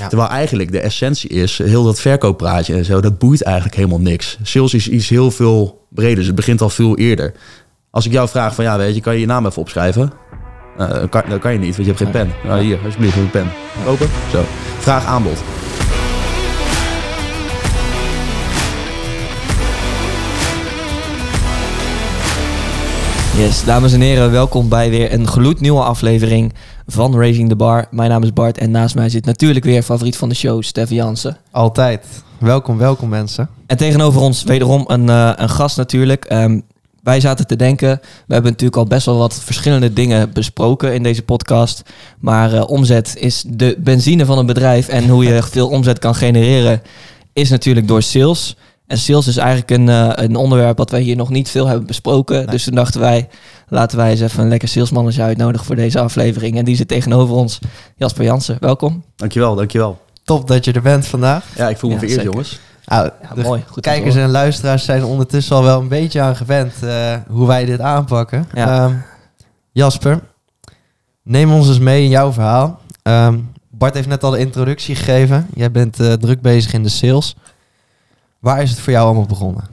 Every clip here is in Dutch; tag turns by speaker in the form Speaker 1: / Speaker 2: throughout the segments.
Speaker 1: Ja.
Speaker 2: Terwijl eigenlijk de essentie is, heel dat verkooppraatje en zo, dat boeit eigenlijk helemaal niks. Sales is iets heel veel breder, dus het begint al veel eerder. Als ik jou vraag van, ja, weet je, kan je je naam even opschrijven? Eh, dat kan, dat kan je niet, want je hebt geen pen. Nou, hier, alsjeblieft, een pen. Open. Zo. Vraag aanbod.
Speaker 3: Yes, dames en heren, welkom bij weer een gloednieuwe aflevering van Raising the Bar. Mijn naam is Bart en naast mij zit natuurlijk weer favoriet van de show, Steffi Jansen.
Speaker 1: Altijd. Welkom, welkom mensen.
Speaker 3: En tegenover ons wederom een, eh, een gast natuurlijk. Ehm, wij zaten te denken, we hebben natuurlijk al best wel wat verschillende dingen besproken in deze podcast. Maar eh, omzet is de benzine van een bedrijf en hoe je veel omzet kan genereren is natuurlijk door sales. En sales is eigenlijk een, eh, een onderwerp wat wij hier nog niet veel hebben besproken. Dus toen dachten wij, laten wij eens even een lekker salesmannetje uitnodigen voor deze aflevering. En die zit tegenover ons, Jasper Jansen. Welkom.
Speaker 2: Dankjewel, dankjewel.
Speaker 1: Top dat je er bent vandaag.
Speaker 2: Ja, ik voel me
Speaker 3: Ja,
Speaker 2: vereerd,
Speaker 3: zeker.
Speaker 2: jongens.
Speaker 1: Nou,
Speaker 3: Ja,
Speaker 1: de
Speaker 3: mooi. Goed
Speaker 1: kijkers en luisteraars zijn ondertussen al wel een beetje aan gewend eh, hoe wij dit aanpakken.
Speaker 3: Ja.
Speaker 1: Ehm, Jasper, neem ons eens mee in jouw verhaal. Ehm, Bart heeft net al de introductie gegeven. Jij bent eh, druk bezig in de sales. Waar is het voor jou allemaal begonnen?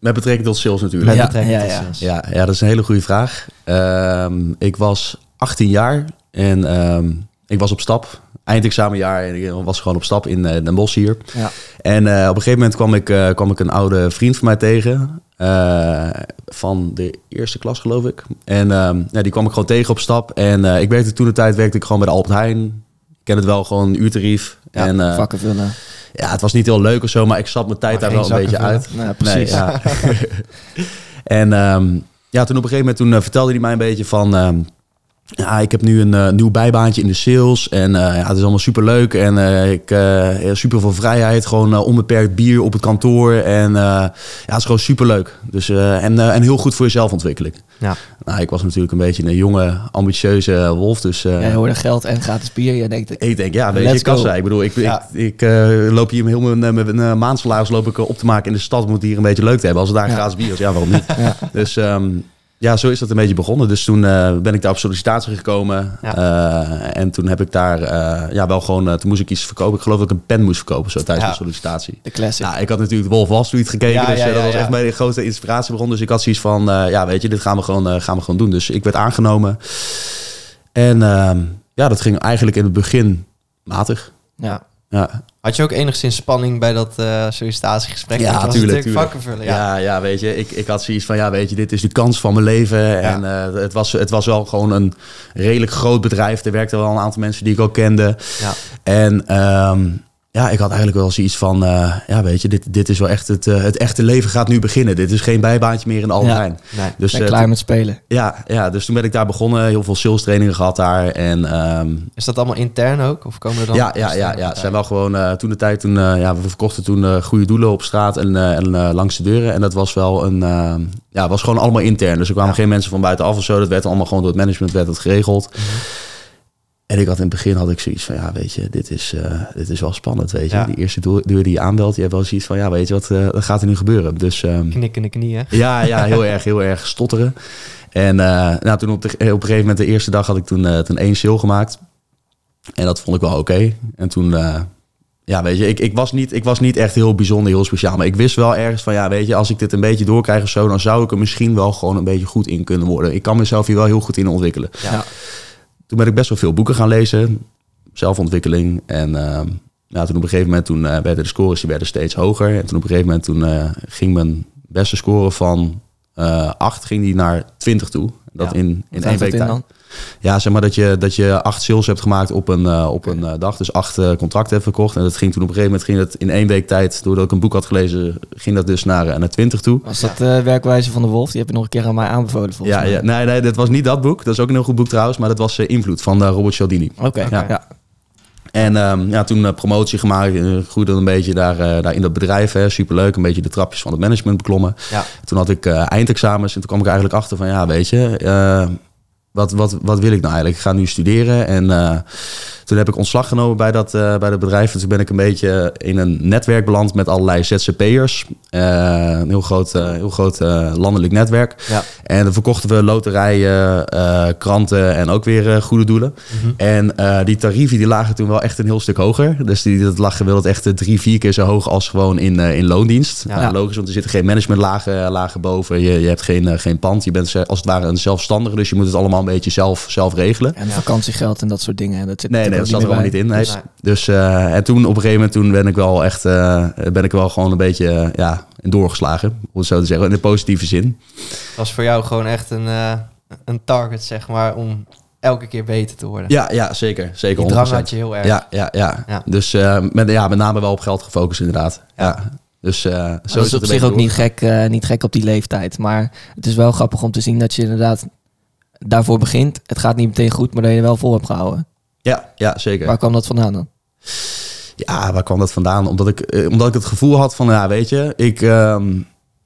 Speaker 2: Met betrekking tot sales natuurlijk.
Speaker 1: Met
Speaker 3: Ja,
Speaker 1: betrekking
Speaker 3: ja,
Speaker 1: tot
Speaker 3: ja.
Speaker 1: sales.
Speaker 2: Ja, ja, dat is een hele goede vraag. Ehm, ik was 18 jaar en ehm, ik was op stap. Eindexamenjaar en ik was gewoon op stap in eh, Den Bosch hier.
Speaker 3: Ja.
Speaker 2: En eh, op een gegeven moment kwam ik, eh, kwam ik een oude vriend van mij tegen. eh, van de eerste klas, geloof ik. En ehm, ja, die kwam ik gewoon tegen op stap. En eh, ik werkte toen de tijd werkte ik gewoon bij de Albert Heijn. Ik ken het wel, gewoon uurtarief.
Speaker 3: Ja,
Speaker 2: en, eh,
Speaker 3: vakken vullen.
Speaker 2: Ja, het was niet heel leuk of zo, maar ik zat mijn tijd
Speaker 1: Maar
Speaker 2: daar wel een beetje uit.
Speaker 3: Nou, precies.
Speaker 2: Nee, ja. en ehm, ja, toen op een gegeven moment toen, eh, vertelde hij mij een beetje van... ehm, ja, ik heb nu een eh, nieuw bijbaantje in de sales en eh, ja, het is allemaal super leuk en eh, ik uh, super veel vrijheid, gewoon onbeperkt bier op het kantoor en ja, het is gewoon super leuk. Dus en, en heel goed voor je zelfontwikkeling.
Speaker 1: Ja.
Speaker 2: Nou, ik was natuurlijk een beetje een jonge, ambitieuze wolf, dus
Speaker 3: Jij hoorde geld en gratis bier. Je denkt,
Speaker 2: ik denk, ja, weet je, kassa. Ik bedoel, ik,
Speaker 1: Ja.
Speaker 2: ik, ik loop hier heel mijn, met een uh, maandsalaris loop ik op te maken in de stad. Moet het hier een beetje leuk te hebben. Als het daar gratis bier is, ja, waarom niet? Dus ehm, ja, zo is dat een beetje begonnen. Dus toen eh, ben ik daar op sollicitatie gekomen.
Speaker 1: Ja.
Speaker 2: Eh, en toen heb ik daar eh, ja, wel gewoon, toen moest ik iets verkopen. Ik geloof dat ik een pen moest verkopen zo tijdens
Speaker 1: Ja.
Speaker 2: mijn sollicitatie.
Speaker 3: de classic.
Speaker 2: Nou, ik had natuurlijk Wolf Wall Street gekeken,
Speaker 1: Ja,
Speaker 2: dus dat was echt mijn grote inspiratiebron. Dus ik had zoiets van, ja, weet je, dit gaan we gewoon, gaan we gewoon doen. Dus ik werd aangenomen. En ehm, ja, dat ging eigenlijk in het begin matig.
Speaker 3: ja.
Speaker 2: Ja,
Speaker 1: Had je ook enigszins spanning bij dat eh, sollicitatiegesprek?
Speaker 2: Ja, tuurlijk,
Speaker 1: natuurlijk
Speaker 2: tuurlijk.
Speaker 1: vakken vullen.
Speaker 2: ja.
Speaker 1: Ja.
Speaker 2: ja, weet je, ik, ik had zoiets van, ja, weet je, dit is de kans van mijn leven. En eh, het, was, het was wel gewoon een redelijk groot bedrijf. Er werkten wel een aantal mensen die ik ook kende.
Speaker 1: Ja.
Speaker 2: En ehm, ja, ik had eigenlijk wel zoiets van, eh, ja, weet je, dit, dit is wel echt het, eh, het echte leven gaat nu beginnen. Dit is geen bijbaantje meer in de Albert
Speaker 3: Ja.
Speaker 1: Nee.
Speaker 2: Dus,
Speaker 3: ben
Speaker 2: eh,
Speaker 3: klaar met spelen.
Speaker 2: ja, ja, dus toen ben ik daar begonnen. Heel veel sales trainingen gehad daar. En ehm,
Speaker 1: Is dat allemaal intern ook? Of komen er dan
Speaker 2: ja, ja, ja, ja. Zijn wel gewoon eh, toen de tijd toen eh, ja, we verkochten toen eh, goede doelen op straat en, eh, en eh, langs de deuren. En dat was wel een eh, ja, was gewoon allemaal intern. Dus er kwamen
Speaker 1: Ja.
Speaker 2: geen mensen van buitenaf of zo. Dat werd allemaal gewoon door het management werd dat geregeld. En ik had in het begin had ik zoiets van ja, weet je, dit is, eh, dit is wel spannend, weet je.
Speaker 1: Ja.
Speaker 2: Die eerste deur die je aanbelt, je hebt wel zoiets van ja, weet je wat, eh, gaat er nu gebeuren? Dus ehm,
Speaker 1: Knikken in de knieën.
Speaker 2: ja, ja, heel erg, heel erg stotteren. En eh, nou, toen op, de, op een gegeven moment, de eerste dag had ik toen, toen één sale gemaakt. En dat vond ik wel oké. En toen, ja, weet je, ik, ik, was niet, ik was niet echt heel bijzonder, heel speciaal. Maar ik wist wel ergens van, ja, weet je, als ik dit een beetje doorkrijg of zo, dan zou ik er misschien wel gewoon een beetje goed in kunnen worden. Ik kan mezelf hier wel heel goed in ontwikkelen.
Speaker 1: Ja.
Speaker 3: Ja.
Speaker 2: Toen ben ik best wel veel boeken gaan lezen, zelfontwikkeling. En ehm, nou, toen op een gegeven moment toen, eh, werden de scores die werden steeds hoger. En toen op een gegeven moment toen, eh, ging mijn beste score van eh 8 ging die naar 20 toe. Dat
Speaker 1: Ja.
Speaker 2: in, in één week tijd. Ja, zeg maar dat je, dat je acht sales hebt gemaakt op een, eh, op een eh, dag. Dus acht eh, contracten hebt verkocht. En dat ging toen op een gegeven moment ging dat in één week tijd, doordat ik een boek had gelezen, ging dat dus naar, naar 20 toe.
Speaker 3: Was dat de werkwijze van de Wolf? Die heb je nog een keer aan mij aanbevolen volgens
Speaker 2: Ja,
Speaker 3: mij.
Speaker 2: ja, nee, nee, dat was niet dat boek. Dat is ook een heel goed boek trouwens. Maar dat was Invloed van Robert Cialdini.
Speaker 3: Oké,
Speaker 2: Ja.
Speaker 3: ja.
Speaker 2: En ehm, ja, toen promotie gemaakt, groeide een beetje daar, daar in dat bedrijf. Hè, superleuk, een beetje de trapjes van het management beklommen.
Speaker 1: Ja.
Speaker 2: Toen had ik eindexamens en toen kwam ik eigenlijk achter van... ja, weet je, wat, wat, wat wil ik nou eigenlijk? Ik ga nu studeren en... eh, Toen heb ik ontslag genomen bij dat, eh, bij dat bedrijf. En toen ben ik een beetje in een netwerk beland met allerlei ZZP'ers. Eh, een heel groot, heel groot landelijk netwerk.
Speaker 1: Ja.
Speaker 2: En dan verkochten we loterijen, kranten en ook weer goede doelen.
Speaker 1: Mhm.
Speaker 2: En die tarieven die lagen toen wel echt een heel stuk hoger. Dus die, dat lag gemiddeld echt drie, vier keer zo hoog als gewoon in, in loondienst.
Speaker 1: Ja.
Speaker 2: Ja. logisch, want er zitten geen managementlagen lagen boven. Je, je hebt geen, geen pand. Je bent als het ware een zelfstandige. Dus je moet het allemaal beetje zelf, zelf regelen.
Speaker 3: En vakantiegeld en dat soort dingen. Dat zit
Speaker 2: Nee, nee, dat zat er niet in. Nee. Dus, eh, en toen op een gegeven moment toen ben ik wel echt eh, ben ik wel gewoon een beetje eh, ja, doorgeslagen. Om het zo te zeggen, in de positieve zin.
Speaker 1: was voor jou gewoon echt een, eh, een target, zeg maar, om elke keer beter te worden.
Speaker 2: Ja, ja zeker. Zeker
Speaker 1: Die drang
Speaker 2: 100%.
Speaker 1: had je heel erg.
Speaker 2: Ja, ja, ja.
Speaker 1: Ja.
Speaker 2: Dus eh, met, ja, met name wel op geld gefocust inderdaad.
Speaker 1: Ja.
Speaker 2: Ja. Dus eh, zo
Speaker 3: dat
Speaker 2: is
Speaker 3: is
Speaker 2: het
Speaker 3: op zich ook niet gek, eh, niet gek op die leeftijd. Maar het is wel grappig om te zien dat je inderdaad daarvoor begint. Het gaat niet meteen goed, maar dat je er wel vol hebt gehouden.
Speaker 2: Ja, ja, zeker.
Speaker 3: Waar kwam dat vandaan dan?
Speaker 2: Ja, waar kwam dat vandaan? Omdat ik, eh, omdat ik het gevoel had van, ja, weet je, ik, ehm,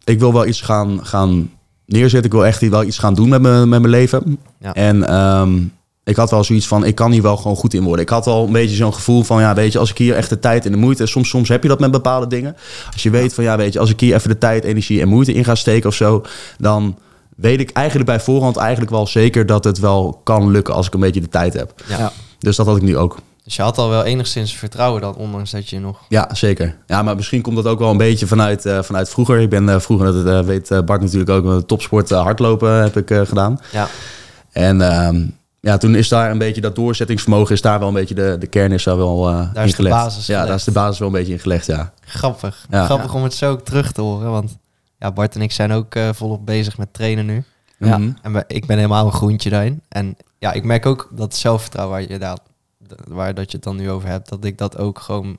Speaker 2: ik wil wel iets gaan, gaan neerzetten. Ik wil echt wel iets gaan doen met, me, met mijn leven.
Speaker 1: Ja.
Speaker 2: En ehm, ik had wel zoiets van, ik kan hier wel gewoon goed in worden. Ik had al een beetje zo'n gevoel van, ja, weet je, als ik hier echt de tijd en de moeite... Soms, soms heb je dat met bepaalde dingen. Als je weet van, ja, weet je, als ik hier even de tijd, energie en moeite in ga steken of zo... dan weet ik eigenlijk bij voorhand eigenlijk wel zeker dat het wel kan lukken als ik een beetje de tijd heb.
Speaker 1: Ja.
Speaker 2: Dus dat had ik nu ook.
Speaker 1: Dus je had al wel enigszins vertrouwen dan, ondanks dat je nog...
Speaker 2: Ja, zeker. Ja, maar misschien komt dat ook wel een beetje vanuit, eh, vanuit vroeger. Ik ben eh, vroeger, dat eh, weet eh, Bart natuurlijk ook, met topsport hardlopen heb ik eh, gedaan.
Speaker 1: Ja,
Speaker 2: En ehm, ja, toen is daar een beetje dat doorzettingsvermogen, is daar wel een beetje de, de kern is daar wel eh
Speaker 1: Daar is de
Speaker 2: ingelegd.
Speaker 1: basis
Speaker 2: Ja,
Speaker 1: gelegd.
Speaker 2: daar is de basis wel een beetje in gelegd, ja.
Speaker 1: grappig.
Speaker 2: Ja.
Speaker 1: Grappig om het zo ook terug te horen, want ja, Bart en ik zijn ook eh, volop bezig met trainen nu.
Speaker 3: Ja.
Speaker 2: Mhm.
Speaker 1: En we- ik ben helemaal een groentje daarin. En ja, ik merk ook dat zelfvertrouwen waar je, daar, waar dat je het dan nu over hebt, dat ik dat ook gewoon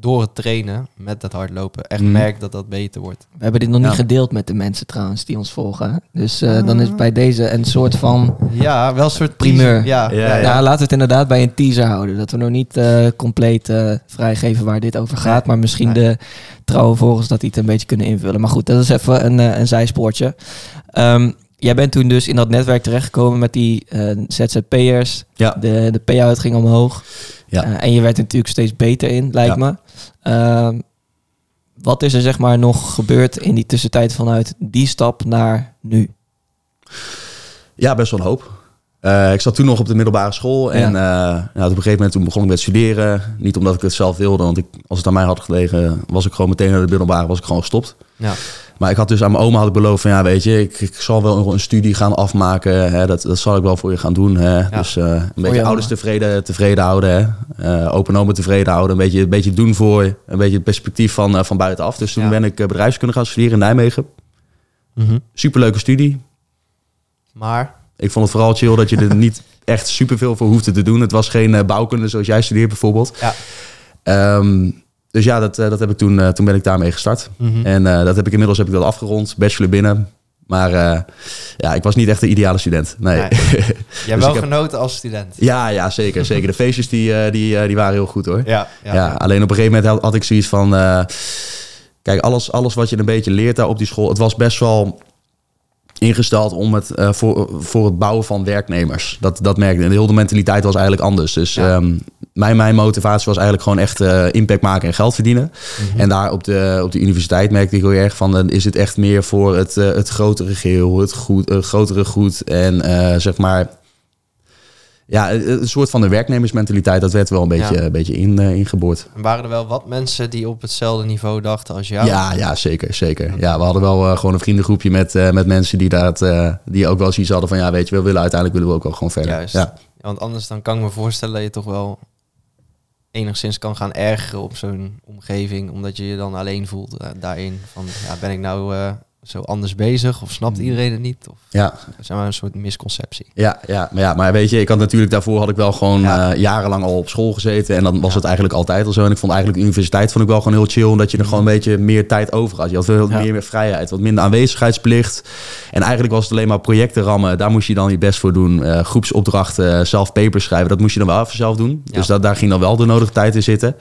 Speaker 1: door het trainen met dat hardlopen echt
Speaker 2: Mhm.
Speaker 1: merk dat dat beter wordt.
Speaker 3: We hebben dit nog
Speaker 2: Ja.
Speaker 3: niet gedeeld met de mensen trouwens die ons volgen. Dus eh, dan is bij deze een soort van...
Speaker 1: Ja, wel een soort
Speaker 3: Primeur.
Speaker 1: Ja,
Speaker 2: Ja,
Speaker 1: ja.
Speaker 3: laten we het inderdaad bij een teaser houden. Dat we nog niet eh, compleet eh, vrijgeven waar dit over gaat. Maar misschien
Speaker 1: Nee.
Speaker 3: de trouwe volgers dat die het een beetje kunnen invullen. Maar goed, dat is even een, eh, een zijspoortje. Ehm, jij bent toen dus in dat netwerk terechtgekomen met die eh, ZZP'ers.
Speaker 2: Ja.
Speaker 3: De, de payout ging omhoog.
Speaker 2: Ja.
Speaker 3: En je werd er natuurlijk steeds beter in, lijkt
Speaker 2: Ja.
Speaker 3: me. Ehm, wat is er zeg maar nog gebeurd in die tussentijd vanuit die stap naar nu?
Speaker 2: Ja, best wel een hoop. Eh, ik zat toen nog op de middelbare school. En eh, ja, op een gegeven moment toen begon ik met studeren. Niet omdat ik het zelf wilde, want ik, als het aan mij had gelegen, was ik gewoon meteen naar de middelbare, was ik gewoon gestopt.
Speaker 1: Ja.
Speaker 2: Maar ik had dus aan mijn oma had ik beloofd van ja, weet je, ik, ik zal wel een, een studie gaan afmaken. Hè, dat, dat zal ik wel voor je gaan doen. Hè. Dus eh, een beetje
Speaker 3: je
Speaker 2: ouders tevreden, tevreden houden. Hè. Open en oma tevreden houden. Een beetje, een beetje doen voor je. Een beetje het perspectief van, van buitenaf. Dus toen
Speaker 1: Ja.
Speaker 2: ben ik bedrijfskunde gaan studeren in Nijmegen.
Speaker 1: Mhm.
Speaker 2: Superleuke studie.
Speaker 1: Maar,
Speaker 2: Ik vond het vooral chill dat je er niet echt superveel voor hoefde te doen. Het was geen eh, bouwkunde zoals jij studeert bijvoorbeeld.
Speaker 1: ja.
Speaker 2: Ehm, dus ja, dat, eh, dat heb ik toen, eh, toen ben ik daarmee gestart.
Speaker 1: Mhm.
Speaker 2: En dat heb ik inmiddels heb ik dat afgerond, bachelor binnen. Maar ja, ik was niet echt de ideale student. Nee.
Speaker 1: Nee. Jij hebt
Speaker 2: Dus
Speaker 1: wel
Speaker 2: heb-
Speaker 1: genoten als student.
Speaker 2: ja, ja, zeker. zeker. De feestjes die, die, die waren heel goed hoor.
Speaker 1: Ja,
Speaker 2: Ja, alleen op een gegeven moment had, had ik zoiets van... kijk, alles, alles wat je een beetje leert daar op die school... Het was best wel ingesteld om het, eh, voor, voor het bouwen van werknemers. Dat, dat merkte ik. En de hele mentaliteit was eigenlijk anders. Dus
Speaker 1: Ja.
Speaker 2: ehm, mijn, mijn motivatie was eigenlijk gewoon echt eh, impact maken en geld verdienen.
Speaker 1: Mhm.
Speaker 2: En daar op de, op de universiteit merkte ik heel erg van... dan is het echt meer voor het, eh, het grotere geheel, het goed, grotere goed. En zeg maar... Ja, een een soort van de werknemersmentaliteit, dat werd wel een beetje,
Speaker 1: Ja.
Speaker 2: een beetje in, eh, ingeboord.
Speaker 1: En waren er wel wat mensen die op hetzelfde niveau dachten als jou?
Speaker 2: Ja, ja, zeker, zeker. Ja, we hadden wel eh, gewoon een vriendengroepje met, eh, met mensen die, dat, eh, die ook wel zoiets hadden van... ja, weet je, we willen uiteindelijk willen we ook wel gewoon verder.
Speaker 1: Juist.
Speaker 2: Ja.
Speaker 1: Want anders dan kan ik me voorstellen dat je toch wel enigszins kan gaan ergeren op zo'n omgeving, omdat je je dan alleen voelt eh, daarin. Van, ja, ben ik nou eh, zo anders bezig of snapt iedereen het niet? Of
Speaker 2: Ja,
Speaker 1: er maar een soort misconceptie?
Speaker 2: ja, ja, maar ja, maar weet je, ik had natuurlijk daarvoor had ik wel gewoon
Speaker 1: Ja.
Speaker 2: eh, jarenlang al op school gezeten. En dan was
Speaker 1: Ja.
Speaker 2: het eigenlijk altijd al zo. En ik vond eigenlijk de universiteit vond ik wel gewoon heel chill. Omdat je er gewoon een beetje meer tijd over had. Je had veel
Speaker 3: Ja.
Speaker 2: meer, vrijheid, wat minder aanwezigheidsplicht. En eigenlijk was het alleen maar projecten rammen. Daar moest je dan je best voor doen. Eh, groepsopdrachten, zelf papers schrijven. Dat moest je dan wel even zelf doen. Dus dat, daar ging dan wel de nodige tijd in zitten.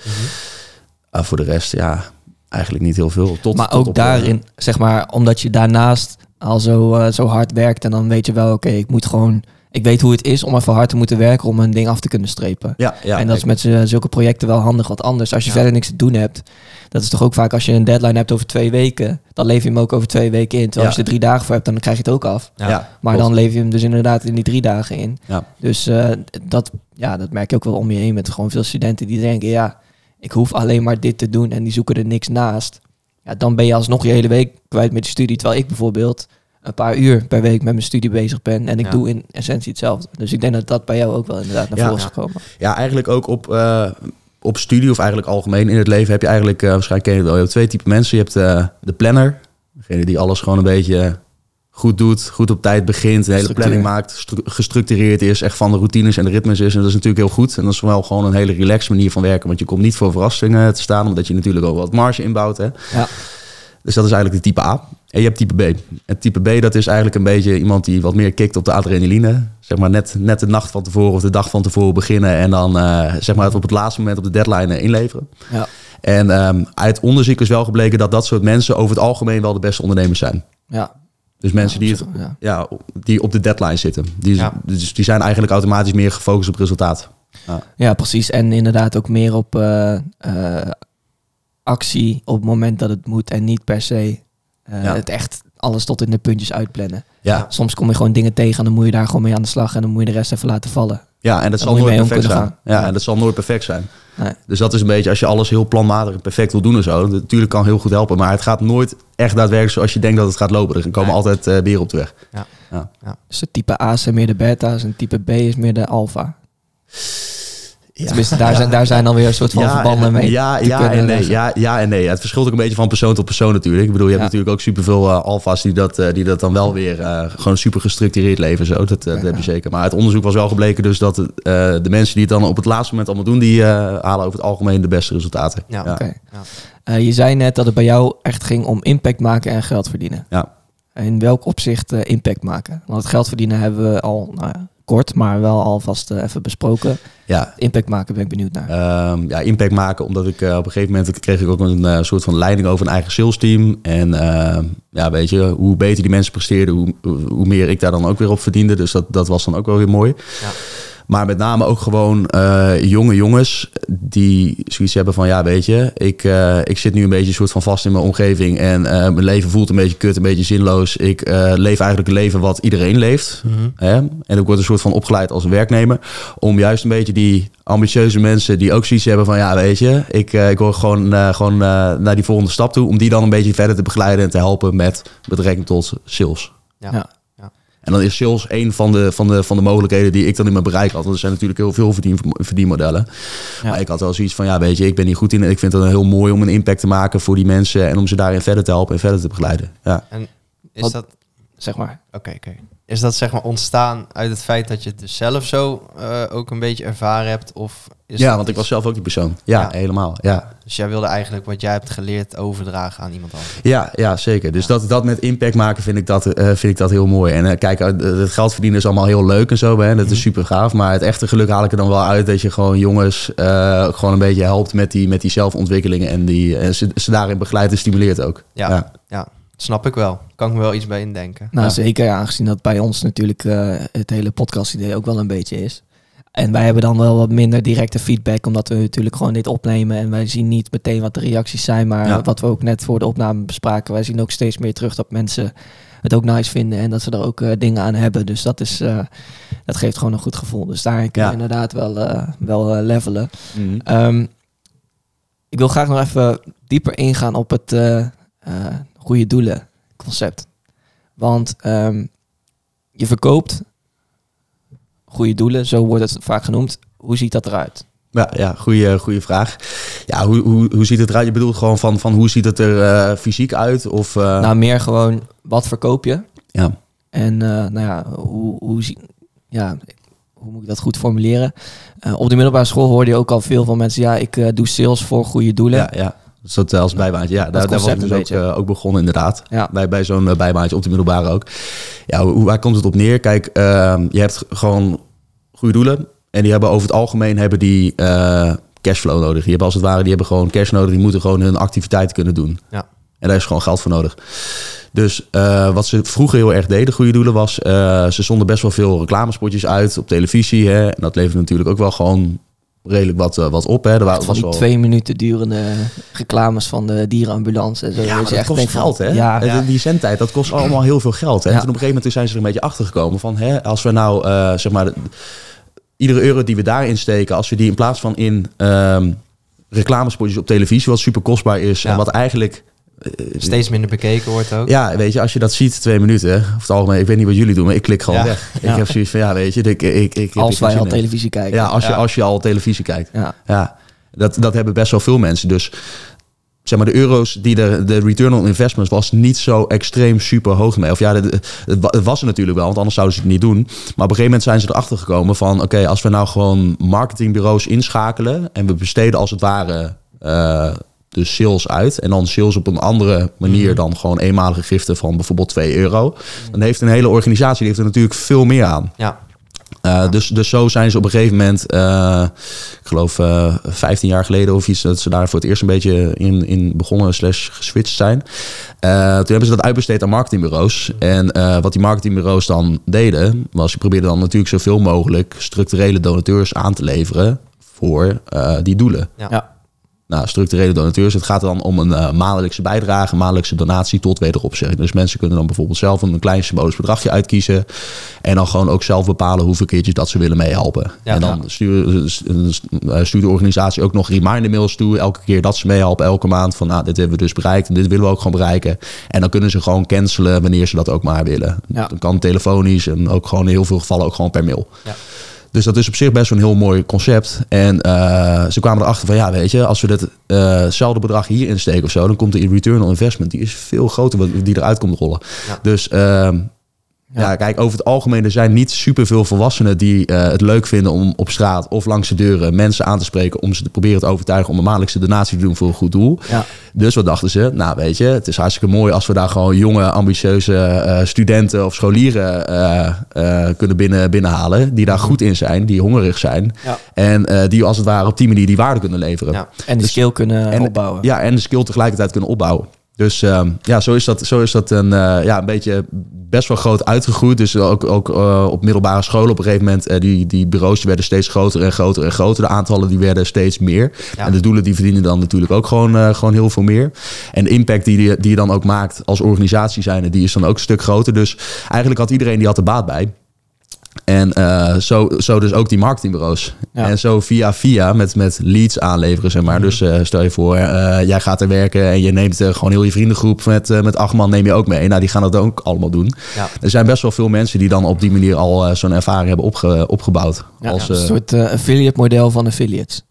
Speaker 2: Ah, voor de rest, ja, eigenlijk niet heel veel. Tot,
Speaker 3: maar
Speaker 2: tot
Speaker 3: ook
Speaker 2: op,
Speaker 3: daarin, zeg maar, omdat je daarnaast al zo, eh, zo hard werkt en dan weet je wel, oké, ik moet gewoon, ik weet hoe het is om even hard te moeten werken om een ding af te kunnen strepen.
Speaker 2: Ja, ja.
Speaker 3: en dat is met z'n- zulke projecten wel handig wat anders. Als je
Speaker 1: Ja.
Speaker 3: verder niks te doen hebt, dat is toch ook vaak als je een deadline hebt over twee weken, dan leef je hem ook over twee weken in. Terwijl
Speaker 2: Ja.
Speaker 3: als je er drie dagen voor hebt, dan krijg je het ook af.
Speaker 2: ja.
Speaker 1: Ja.
Speaker 3: Maar
Speaker 2: klopt.
Speaker 3: dan leef je hem dus inderdaad in die drie dagen in.
Speaker 2: Ja.
Speaker 3: Dus eh, dat, ja, dat merk je ook wel om je heen met gewoon veel studenten die denken, ja, ik hoef alleen maar dit te doen en die zoeken er niks naast. Ja, dan ben je alsnog je hele week kwijt met je studie. Terwijl ik bijvoorbeeld een paar uur per week met mijn studie bezig ben en ik
Speaker 1: Ja.
Speaker 3: doe in essentie hetzelfde. Dus ik denk dat dat bij jou ook wel inderdaad naar
Speaker 2: Ja.
Speaker 3: voren is gekomen.
Speaker 2: Ja, eigenlijk ook op, eh, op studie of eigenlijk algemeen in het leven heb je eigenlijk, eh, waarschijnlijk ken je het wel, je hebt twee typen mensen. Je hebt eh, de planner, degene die alles gewoon een beetje goed doet, goed op tijd begint, een hele planning maakt, stru- gestructureerd is, echt van de routines en de ritmes is. En dat is natuurlijk heel goed. En dat is wel gewoon een hele relaxed manier van werken, want je komt niet voor verrassingen te staan, omdat je natuurlijk ook wat marge inbouwt. Hè?
Speaker 3: Ja.
Speaker 2: Dus dat is eigenlijk de type A. En je hebt type B. En type B, dat is eigenlijk een beetje iemand die wat meer kikt op de adrenaline. Zeg maar net, net de nacht van tevoren of de dag van tevoren beginnen. En dan eh, zeg maar het op het laatste moment op de deadline inleveren.
Speaker 3: Ja.
Speaker 2: En ehm, uit onderzoek is wel gebleken dat dat soort mensen over het algemeen wel de beste ondernemers zijn.
Speaker 3: Ja.
Speaker 2: Dus mensen die, het,
Speaker 3: Ja.
Speaker 2: ja, die op de deadline zitten. Die,
Speaker 1: Ja.
Speaker 2: dus die zijn eigenlijk automatisch meer gefocust op resultaat.
Speaker 3: ja, precies. En inderdaad ook meer op eh, eh, actie op het moment dat het moet en niet per se eh, het echt alles tot in de puntjes uitplannen.
Speaker 2: Ja,
Speaker 3: Soms kom je gewoon dingen tegen en dan moet je daar gewoon mee aan de slag en dan moet je de rest even laten vallen.
Speaker 2: ja en dat zal nooit perfect zijn. Ja, en dat zal nooit perfect zijn.
Speaker 3: Nee.
Speaker 2: Dus dat is een beetje, als je alles heel planmatig en perfect wil doen en zo. Natuurlijk kan heel goed helpen, maar het gaat nooit echt daadwerkelijk zoals je denkt dat het gaat lopen. Er komen
Speaker 1: Nee.
Speaker 2: altijd eh beren op de weg.
Speaker 3: Dus de type A zijn meer de beta's en type B is meer de alfa. Tenminste, daar, zijn, daar zijn alweer een soort van verbanden
Speaker 2: en-
Speaker 3: mee.
Speaker 2: Ja, ja, en nee, ja, ja en nee. Het verschilt ook een beetje van persoon tot persoon natuurlijk. Ik bedoel, je hebt natuurlijk ook superveel uh, alfa's die dat, eh, die dat dan wel weer eh, gewoon super gestructureerd leven. Zo. Dat, dat heb je zeker. Maar uit onderzoek was wel gebleken dus dat het, eh, de mensen die het dan op het laatste moment allemaal doen, die eh, halen over het algemeen de beste resultaten.
Speaker 1: Ja,
Speaker 2: ja.
Speaker 3: Oké.
Speaker 1: Ja.
Speaker 3: Eh, je zei net dat het bij jou echt ging om impact maken en geld verdienen.
Speaker 2: Ja.
Speaker 3: In welk opzicht eh, impact maken? Want het geld verdienen hebben we al nou ja, kort, maar wel alvast eh, even besproken.
Speaker 2: ja.
Speaker 3: Impact maken ben ik benieuwd naar.
Speaker 2: Ehm, ja, impact maken, omdat ik eh, op een gegeven moment kreeg ik ook een eh, soort van leiding over een eigen sales team. En ehm, ja, weet je, hoe beter die mensen presteerden, hoe, hoe meer ik daar dan ook weer op verdiende. Dus dat, dat was dan ook wel weer mooi.
Speaker 1: Ja.
Speaker 2: Maar met name ook gewoon eh, jonge jongens die zoiets hebben van, ja, weet je, ik, eh, ik zit nu een beetje soort van vast in mijn omgeving en eh, mijn leven voelt een beetje kut, een beetje zinloos. Ik eh, leef eigenlijk een leven wat iedereen leeft.
Speaker 1: Mhm.
Speaker 2: Hè? En ik word een soort van opgeleid als werknemer. Om juist een beetje die ambitieuze mensen die ook zoiets hebben van... ja, weet je, ik, eh, ik hoor gewoon, eh, gewoon eh, naar die volgende stap toe... om die dan een beetje verder te begeleiden en te helpen met betrekking tot sales.
Speaker 1: Ja.
Speaker 3: Ja.
Speaker 2: En dan is sales een van de, van, de, van de mogelijkheden die ik dan in mijn bereik had. Want er zijn natuurlijk heel veel verdien, verdienmodellen.
Speaker 3: Ja.
Speaker 2: Maar ik had wel zoiets van, ja, weet je, ik ben hier goed in. En ik vind het dan heel mooi om een impact te maken voor die mensen... en om ze daarin verder te helpen en verder te begeleiden. Ja.
Speaker 1: En is
Speaker 3: Wat-
Speaker 1: dat...
Speaker 3: Zeg maar.
Speaker 1: Oké, oké. Is dat zeg maar ontstaan uit het feit dat je het dus zelf zo eh, ook een beetje ervaren hebt? Of is
Speaker 2: ja, want ik
Speaker 1: iets-
Speaker 2: was zelf ook die persoon. Ja,
Speaker 1: Ja.
Speaker 2: helemaal. Ja.
Speaker 1: Dus jij wilde eigenlijk wat jij hebt geleerd overdragen aan iemand anders.
Speaker 2: Ja, ja, zeker. Dus dat, dat met impact maken vind ik dat, eh, vind ik dat heel mooi. En eh, kijk, het geld verdienen is allemaal heel leuk en zo. Hè? Dat is super gaaf. Maar het echte geluk haal ik er dan wel uit dat je gewoon jongens gewoon een beetje helpt met die, met die zelfontwikkelingen. En, die, en ze, ze daarin begeleidt en stimuleert ook.
Speaker 1: Ja.
Speaker 2: Ja.
Speaker 1: Ja, snap ik wel. Kan ik me wel iets bij indenken.
Speaker 3: Nou,
Speaker 2: Ja.
Speaker 3: zeker aangezien dat bij ons natuurlijk eh, het hele podcast-idee ook wel een beetje is. En wij hebben dan wel wat minder directe feedback, omdat we natuurlijk gewoon dit opnemen. En wij zien niet meteen wat de reacties zijn, maar
Speaker 2: Ja.
Speaker 3: wat we ook net voor de opname bespraken, wij zien ook steeds meer terug dat mensen het ook nice vinden en dat ze er ook eh, dingen aan hebben. Dus dat, is, eh, dat geeft gewoon een goed gevoel. Dus daar kun je
Speaker 2: Ja.
Speaker 3: inderdaad wel, wel levelen.
Speaker 2: Mhm.
Speaker 3: Ehm, ik wil graag nog even dieper ingaan op het goede doelen concept. Want ehm, je verkoopt goede doelen, zo wordt het vaak genoemd. Hoe ziet dat eruit?
Speaker 2: Ja, ja goede, goede vraag. Ja, hoe, hoe, hoe ziet het eruit? Je bedoelt gewoon van, van hoe ziet het er eh, fysiek uit? Of, eh,
Speaker 3: Nou, meer gewoon wat verkoop je?
Speaker 2: ja.
Speaker 3: En eh, nou ja, hoe, hoe, zie, ja, hoe moet ik dat goed formuleren? Op de middelbare school hoorde je ook al veel van mensen, ja, ik doe sales voor goede doelen.
Speaker 2: Ja, ja. Dus dat eh, als bijbaantje. Ja, daar, daar was ik dus ook, eh, ook begonnen inderdaad.
Speaker 3: Ja.
Speaker 2: Bij, bij zo'n eh, bijbaantje op de middelbare ook. Ja, hoe, waar komt het op neer? Kijk, ehm, je hebt gewoon goede doelen. En die hebben over het algemeen hebben die cashflow nodig. Die hebben als het ware, die hebben gewoon cash nodig. Die moeten gewoon hun activiteiten kunnen doen.
Speaker 1: Ja.
Speaker 2: En daar is gewoon geld voor nodig. Dus wat ze vroeger heel erg deden, goede doelen, was... ze zonden best wel veel reclamespotjes uit op televisie. Hè? En dat levert natuurlijk ook wel gewoon redelijk wat, eh, wat op. Hè? Er waren,
Speaker 3: Van die
Speaker 2: wel...
Speaker 3: twee minuten durende reclames van de dierenambulance. En zo.
Speaker 2: Ja,
Speaker 3: Dat echt
Speaker 2: kost geld, hè?
Speaker 3: Ja,
Speaker 2: Die zendtijd, dat kost allemaal heel veel geld. Hè? En toen op een gegeven moment zijn ze er een beetje achter gekomen van... Hè, als we nou, eh, zeg maar... de- iedere euro die we daarin steken... als we die in plaats van in ehm reclamespotjes op televisie... wat super kostbaar is en wat eigenlijk... eh,
Speaker 1: Steeds minder bekeken wordt ook.
Speaker 2: Ja, weet je, als je dat ziet, twee minuten... over het algemeen, ik weet niet wat jullie doen... maar ik klik gewoon
Speaker 1: Ja.
Speaker 2: weg.
Speaker 3: Ja.
Speaker 2: Ik heb zoiets van, ja, weet je... Ik, ik, ik,
Speaker 3: als wij al
Speaker 2: in.
Speaker 3: televisie kijken.
Speaker 2: Ja, als je, als je al televisie kijkt.
Speaker 3: Ja.
Speaker 2: Ja, dat, dat hebben best wel veel mensen. Dus zeg maar, de euro's die de, de return on investment was niet zo extreem super hoog mee. Of ja, het was er natuurlijk wel, want anders zouden ze het niet doen. Maar op een gegeven moment zijn ze erachter gekomen van... oké, als we nou gewoon marketingbureaus inschakelen... en we besteden als het ware eh, de sales uit... en dan sales op een andere manier dan gewoon eenmalige giften van bijvoorbeeld 2 euro... dan heeft een hele organisatie die heeft er natuurlijk veel meer aan.
Speaker 1: Ja.
Speaker 2: Uh, dus, dus zo zijn ze op een gegeven moment, uh, ik geloof uh, 15 jaar geleden of iets, dat ze daar voor het eerst een beetje in, in begonnen slash geswitcht zijn. Uh, toen hebben ze dat uitbesteed aan marketingbureaus. En uh, wat die marketingbureaus dan deden, was ze probeerden dan natuurlijk zoveel mogelijk structurele donateurs aan te leveren voor uh, die doelen.
Speaker 1: Ja.
Speaker 3: Ja.
Speaker 2: Nou, structurele donateurs, het gaat dan om een uh, maandelijkse bijdrage, maandelijkse donatie tot wederopzetting. Dus mensen kunnen dan bijvoorbeeld zelf een klein symbolisch bedragje uitkiezen. En dan gewoon ook zelf bepalen hoeveel keertjes dat ze willen meehelpen.
Speaker 1: Ja,
Speaker 2: en dan
Speaker 1: ja.
Speaker 2: stuurt, stuurt de organisatie ook nog reminder mails toe. Elke keer dat ze meehelpen, elke maand. Van nou, dit hebben we dus bereikt en dit willen we ook gewoon bereiken. En dan kunnen ze gewoon cancelen wanneer ze dat ook maar willen.
Speaker 3: Ja.
Speaker 2: Dan kan telefonisch en ook gewoon in heel veel gevallen ook gewoon per mail.
Speaker 1: Ja.
Speaker 2: Dus dat is op zich best wel een heel mooi concept. En uh, ze kwamen erachter van, ja, weet je, als we ditzelfde uh bedrag hier insteken of zo, dan komt de return on investment, die is veel groter wat die eruit komt rollen.
Speaker 1: Ja.
Speaker 2: Dus uh, ja. ja. kijk, over het algemeen, er zijn niet superveel volwassenen die uh, het leuk vinden om op straat of langs de deuren mensen aan te spreken om ze te proberen te overtuigen om een maandelijkse donatie te doen voor een goed doel.
Speaker 3: Ja.
Speaker 2: Dus wat dachten ze? Nou, weet je, het is hartstikke mooi als we daar gewoon jonge, ambitieuze uh, studenten of scholieren uh, kunnen binnen, binnenhalen. Die daar goed in zijn, die hongerig zijn.
Speaker 3: Ja.
Speaker 2: En die als het ware op die manier die waarde kunnen leveren.
Speaker 3: En de
Speaker 2: Dus-
Speaker 3: skill kunnen
Speaker 2: en,
Speaker 3: opbouwen.
Speaker 2: Ja, en de skill tegelijkertijd kunnen opbouwen. Dus um, ja, zo is dat, zo is dat een, uh, ja, een beetje best wel groot uitgegroeid. Dus ook, ook uh, op middelbare scholen op een gegeven moment... Uh, die, die bureaus werden steeds groter en groter en groter. De aantallen die werden steeds meer.
Speaker 1: Ja.
Speaker 2: En de doelen die verdienen dan natuurlijk ook gewoon, gewoon heel veel meer. En de impact die, die, die je dan ook maakt als organisatie zijn... die is dan ook een stuk groter. Dus eigenlijk had iedereen die had er baat bij. En uh, zo, zo dus ook die marketingbureaus.
Speaker 3: Ja.
Speaker 2: En zo via via met, met leads aanleveren, zeg maar.
Speaker 1: Mhm.
Speaker 2: Dus uh, stel je voor, uh, jij gaat er werken en je neemt uh, gewoon heel je vriendengroep met, met acht man neem je ook mee. Nou, die gaan dat ook allemaal doen.
Speaker 1: Ja.
Speaker 2: Er zijn best wel veel mensen die dan op die manier al zo'n ervaring hebben opge, opgebouwd.
Speaker 3: Ja,
Speaker 2: als,
Speaker 3: een soort uh, affiliate model van affiliates.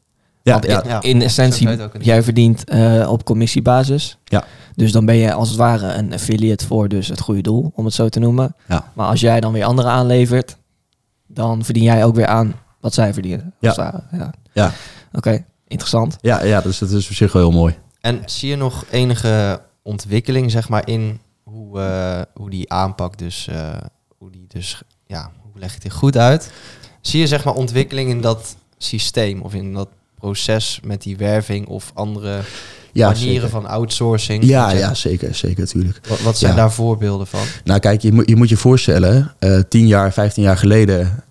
Speaker 2: ja,
Speaker 3: Want
Speaker 2: ja,
Speaker 3: in,
Speaker 1: ja.
Speaker 3: in essentie, jij verdient uh, op commissiebasis.
Speaker 2: Ja.
Speaker 3: Dus dan ben je als het ware een affiliate voor dus het goede doel, om het zo te noemen.
Speaker 2: Ja.
Speaker 3: Maar als jij dan weer anderen aanlevert, dan verdien jij ook weer aan wat zij verdienen.
Speaker 2: Ja.
Speaker 3: Ja.
Speaker 2: Ja.
Speaker 3: Oké, interessant.
Speaker 2: ja, ja, dus dat is op zich wel heel mooi.
Speaker 1: En zie je nog enige ontwikkeling, zeg maar, in hoe, uh, hoe die aanpak dus, uh, hoe die dus, ja, hoe leg je dit goed uit? Zie je, zeg maar, ontwikkeling in dat systeem of in dat proces met die werving of andere
Speaker 2: Ja,
Speaker 1: manieren
Speaker 2: zeker.
Speaker 1: van outsourcing?
Speaker 2: Ja,
Speaker 1: Zeg,
Speaker 2: ja, zeker, zeker, natuurlijk.
Speaker 1: Wat, wat zijn
Speaker 2: Ja.
Speaker 1: daar voorbeelden van?
Speaker 2: Nou, kijk, je, moet- je moet je voorstellen, eh 10 jaar, 15 jaar geleden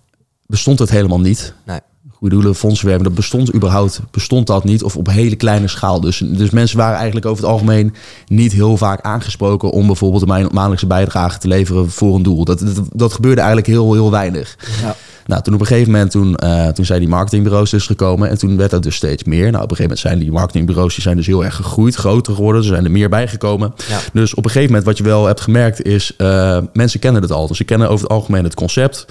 Speaker 2: bestond het helemaal niet.
Speaker 1: Nee.
Speaker 2: Goede doelen, fondsenwerving, dat bestond überhaupt, bestond dat niet of op hele kleine schaal. Dus, dus mensen waren eigenlijk over het algemeen niet heel vaak aangesproken om bijvoorbeeld een ma- maandelijkse bijdrage te leveren voor een doel. Dat, dat, dat gebeurde eigenlijk heel, heel weinig.
Speaker 3: Ja.
Speaker 2: Nou, toen op een gegeven moment, toen, eh, toen zijn die marketingbureaus dus gekomen en toen werd dat dus steeds meer. Nou, op een gegeven moment zijn die marketingbureaus die zijn dus heel erg gegroeid, groter geworden. Er zijn er meer bijgekomen.
Speaker 1: Ja.
Speaker 2: Dus op een gegeven moment wat je wel hebt gemerkt is, eh, mensen kennen het al. Dus ze kennen over het algemeen het concept.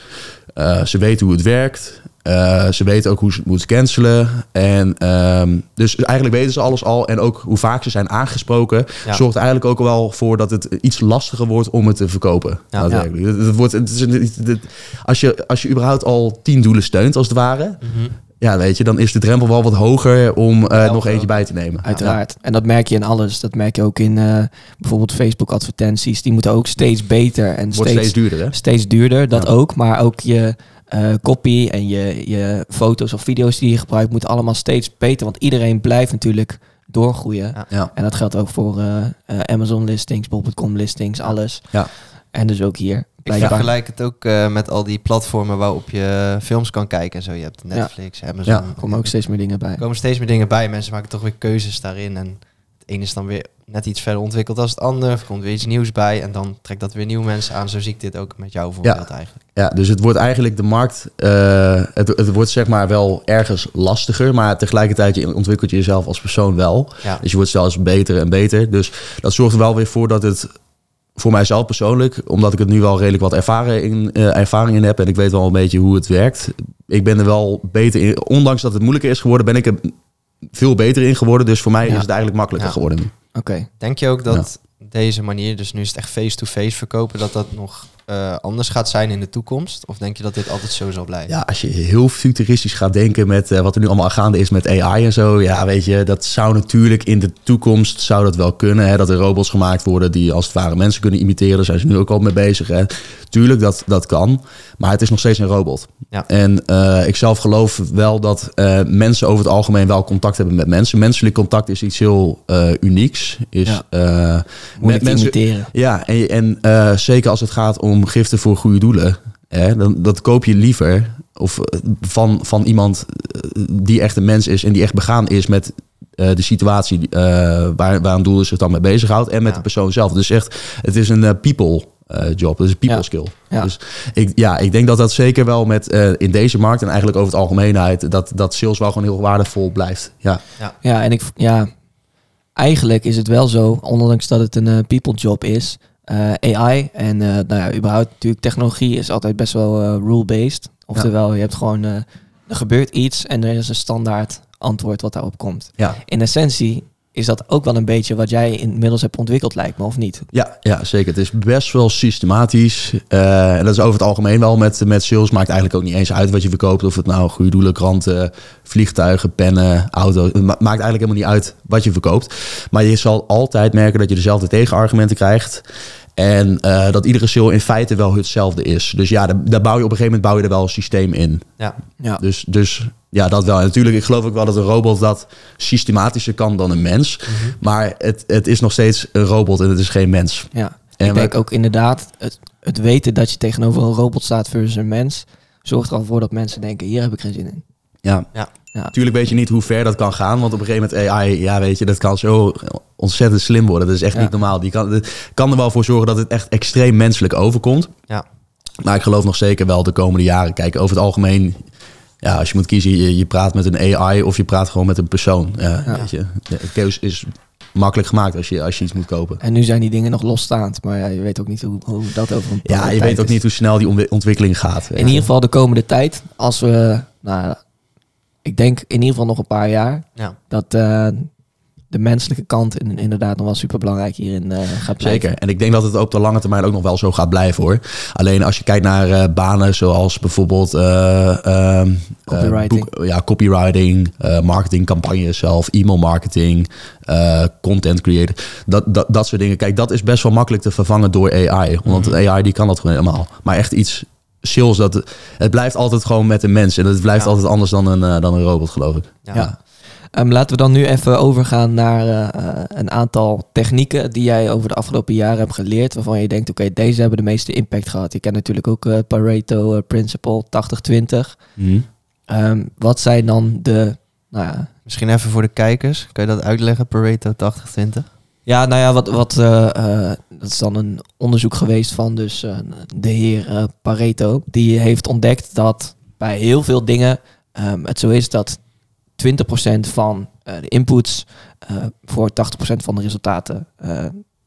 Speaker 2: Eh, ze weten hoe het werkt. Eh, ze weten ook hoe ze het moeten cancelen. En ehm, dus eigenlijk weten ze alles al. En ook hoe vaak ze zijn aangesproken,
Speaker 1: Ja.
Speaker 2: zorgt eigenlijk ook wel voor dat het iets lastiger wordt om het te verkopen.
Speaker 1: Ja.
Speaker 2: daadwerkelijk. Het, het wordt, is het- als, je, als je überhaupt al tien doelen steunt, als het ware,
Speaker 1: Mhm.
Speaker 2: Ja, weet je, dan is de drempel wel wat hoger om eh,
Speaker 1: Ja,
Speaker 2: nog
Speaker 1: wel.
Speaker 2: eentje bij te nemen.
Speaker 3: Uiteraard. En dat merk je in alles. Dat merk je ook in eh, bijvoorbeeld Facebook advertenties. Die moeten ook steeds beter en
Speaker 2: Het wordt
Speaker 3: steeds,
Speaker 2: steeds duurder, hè?
Speaker 3: steeds duurder. Dat
Speaker 2: Ja.
Speaker 3: ook. Maar ook je eh copy en je, je foto's of video's die je gebruikt moeten allemaal steeds beter. Want iedereen blijft natuurlijk doorgroeien.
Speaker 1: Ja.
Speaker 2: Ja.
Speaker 3: En dat geldt ook voor eh, eh, Amazon listings, bol.com listings, alles.
Speaker 2: Ja.
Speaker 3: En dus ook hier.
Speaker 1: Ik vergelijk het ook eh, met al die platformen waarop je films kan kijken. en Zo, je hebt Netflix, Amazon.
Speaker 2: Ja,
Speaker 3: Er komen ook steeds meer dingen bij.
Speaker 1: Er komen steeds meer dingen bij. Mensen maken toch weer keuzes daarin. En het ene is dan weer net iets verder ontwikkeld als het ander. Er komt weer iets nieuws bij. En dan trekt dat weer nieuwe mensen aan. Zo zie ik dit ook met jouw voorbeeld eigenlijk.
Speaker 2: Ja, dus het wordt eigenlijk de markt, eh, het, het wordt zeg maar wel ergens lastiger, maar tegelijkertijd je ontwikkelt je jezelf als persoon wel.
Speaker 1: Ja.
Speaker 2: Dus je wordt zelfs beter en beter. Dus dat zorgt er wel weer voor dat het voor mijzelf persoonlijk, omdat ik het nu wel redelijk wat ervaren in, eh, ervaring in heb en ik weet wel een beetje hoe het werkt. Ik ben er wel beter in, ondanks dat het moeilijker is geworden, ben ik er veel beter in geworden. Dus voor mij
Speaker 3: Ja.
Speaker 2: is het eigenlijk makkelijker
Speaker 1: Ja.
Speaker 2: geworden.
Speaker 3: Oké.
Speaker 1: Denk je ook dat deze manier, dus nu is het echt face-to-face verkopen, dat dat nog eh, anders gaat zijn in de toekomst? Of denk je dat dit altijd zo zal blijven?
Speaker 2: Ja, als je heel futuristisch gaat denken met eh, wat er nu allemaal gaande is met AI en zo. Ja, weet je, dat zou natuurlijk in de toekomst zou dat wel kunnen. Hè, dat er robots gemaakt worden die als het ware mensen kunnen imiteren. Daar zijn ze nu ook al mee bezig. Hè. Tuurlijk, dat, dat kan. Maar het is nog steeds een robot.
Speaker 1: Ja.
Speaker 2: En eh, ik zelf geloof wel dat eh, mensen over het algemeen wel contact hebben met mensen. Menselijk contact is iets heel eh, unieks. Is,
Speaker 3: Ja.
Speaker 2: eh,
Speaker 3: te
Speaker 2: mensen-
Speaker 3: imiteren.
Speaker 2: ja, en, en eh, zeker als het gaat om giften voor goede doelen. Hè, dan, dat koop je liever of, eh, van, van iemand eh, die echt een mens is en die echt begaan is met eh, de situatie eh, waar, waar een doel zich dan mee bezighoudt en met
Speaker 1: Ja.
Speaker 2: de persoon zelf. Dus echt, het is een eh, people eh, job, het is een people
Speaker 3: Ja.
Speaker 2: skill.
Speaker 3: Ja.
Speaker 2: Dus ik, ja, ik denk dat dat zeker wel met eh, in deze markt en eigenlijk over het algemeenheid, dat, dat sales wel gewoon heel waardevol blijft. Ja,
Speaker 3: Ja, en ik, ja, eigenlijk is het wel zo, ondanks dat het een people job is, AI en eh, nou ja, überhaupt natuurlijk technologie is altijd best wel eh, rule-based. Oftewel, je hebt gewoon, eh, er gebeurt iets en er is een standaard antwoord wat daarop komt.
Speaker 2: ja.
Speaker 3: In essentie is dat ook wel een beetje wat jij inmiddels hebt ontwikkeld, lijkt me, of niet?
Speaker 2: Ja, ja, zeker. Het is best wel systematisch. Eh, en dat is over het algemeen wel met, met sales. Maakt eigenlijk ook niet eens uit wat je verkoopt. Of het nou goede doelen, kranten, vliegtuigen, pennen, auto's. Het ma- maakt eigenlijk helemaal niet uit wat je verkoopt. Maar je zal altijd merken dat je dezelfde tegenargumenten krijgt. En eh, dat iedere sale in feite wel hetzelfde is. Dus ja, daar, daar bouw je op een gegeven moment bouw je er wel een systeem in.
Speaker 1: Ja.
Speaker 3: Ja.
Speaker 2: Dus, dus ja, dat wel. En natuurlijk, ik geloof ook wel dat een robot dat systematischer kan dan een mens. Maar het, het is nog steeds een robot en het is geen mens.
Speaker 3: Ja,
Speaker 2: En
Speaker 3: ik
Speaker 2: we-
Speaker 3: denk ook inderdaad, het, het weten dat je tegenover een robot staat versus een mens, zorgt er al voor dat mensen denken, hier heb ik geen zin in.
Speaker 2: Ja.
Speaker 1: Ja.
Speaker 3: Ja.
Speaker 2: Natuurlijk weet je niet hoe ver dat kan gaan. Want op een gegeven moment AI, ja weet je, dat kan zo ontzettend slim worden. Dat is echt
Speaker 3: Ja.
Speaker 2: niet normaal. Die kan, kan er wel voor zorgen dat het echt extreem menselijk overkomt.
Speaker 1: Ja.
Speaker 2: Maar ik geloof nog zeker wel de komende jaren. Kijk, over het algemeen, ja, als je moet kiezen, je, je praat met een AI of je praat gewoon met een persoon. Ja,
Speaker 3: Ja.
Speaker 2: Weet je, de keuze is makkelijk gemaakt als je, als je iets moet kopen.
Speaker 3: En nu zijn die dingen nog losstaand, maar ja, je weet ook niet hoe, hoe dat over een
Speaker 2: Ja, je weet ook
Speaker 3: is.
Speaker 2: niet hoe snel die ontwi- ontwikkeling gaat.
Speaker 3: In ieder geval de komende tijd, als we, nou, ik denk in ieder geval nog een paar jaar,
Speaker 1: Ja.
Speaker 3: dat eh, de menselijke kant in- inderdaad nog wel super belangrijk hierin eh, gaat blijven.
Speaker 2: Zeker. En ik denk dat het op de lange termijn ook nog wel zo gaat blijven hoor. Alleen als je kijkt naar eh, banen zoals bijvoorbeeld eh, ehm, eh,
Speaker 3: Copywriting.
Speaker 2: boek- ja, copywriting, eh marketingcampagnes zelf, e-mail marketing, eh, content creator. Dat, dat, dat soort dingen. Kijk, dat is best wel makkelijk te vervangen door AI. Want de AI die kan dat gewoon helemaal. Maar echt iets sales, dat, het blijft altijd gewoon met een mens. En het blijft
Speaker 1: Ja.
Speaker 2: altijd anders dan een, eh, dan een robot, geloof ik.
Speaker 1: Ja.
Speaker 3: Ja. Ehm, laten we dan nu even overgaan naar eh, eh, een aantal technieken die jij over de afgelopen jaren hebt geleerd, waarvan je denkt, oké, deze hebben de meeste impact gehad. Je kent natuurlijk ook eh, Pareto Principle 80-20. Ehm, wat zijn dan de, nou ja,
Speaker 1: Misschien even voor de kijkers. Kan je dat uitleggen, Pareto 80-20?
Speaker 3: Ja, nou ja, wat, wat eh, eh, dat is dan een onderzoek geweest van dus eh, de heer Pareto. Die heeft ontdekt dat bij heel veel dingen ehm, het zo is dat 20% van de inputs voor 80% van de resultaten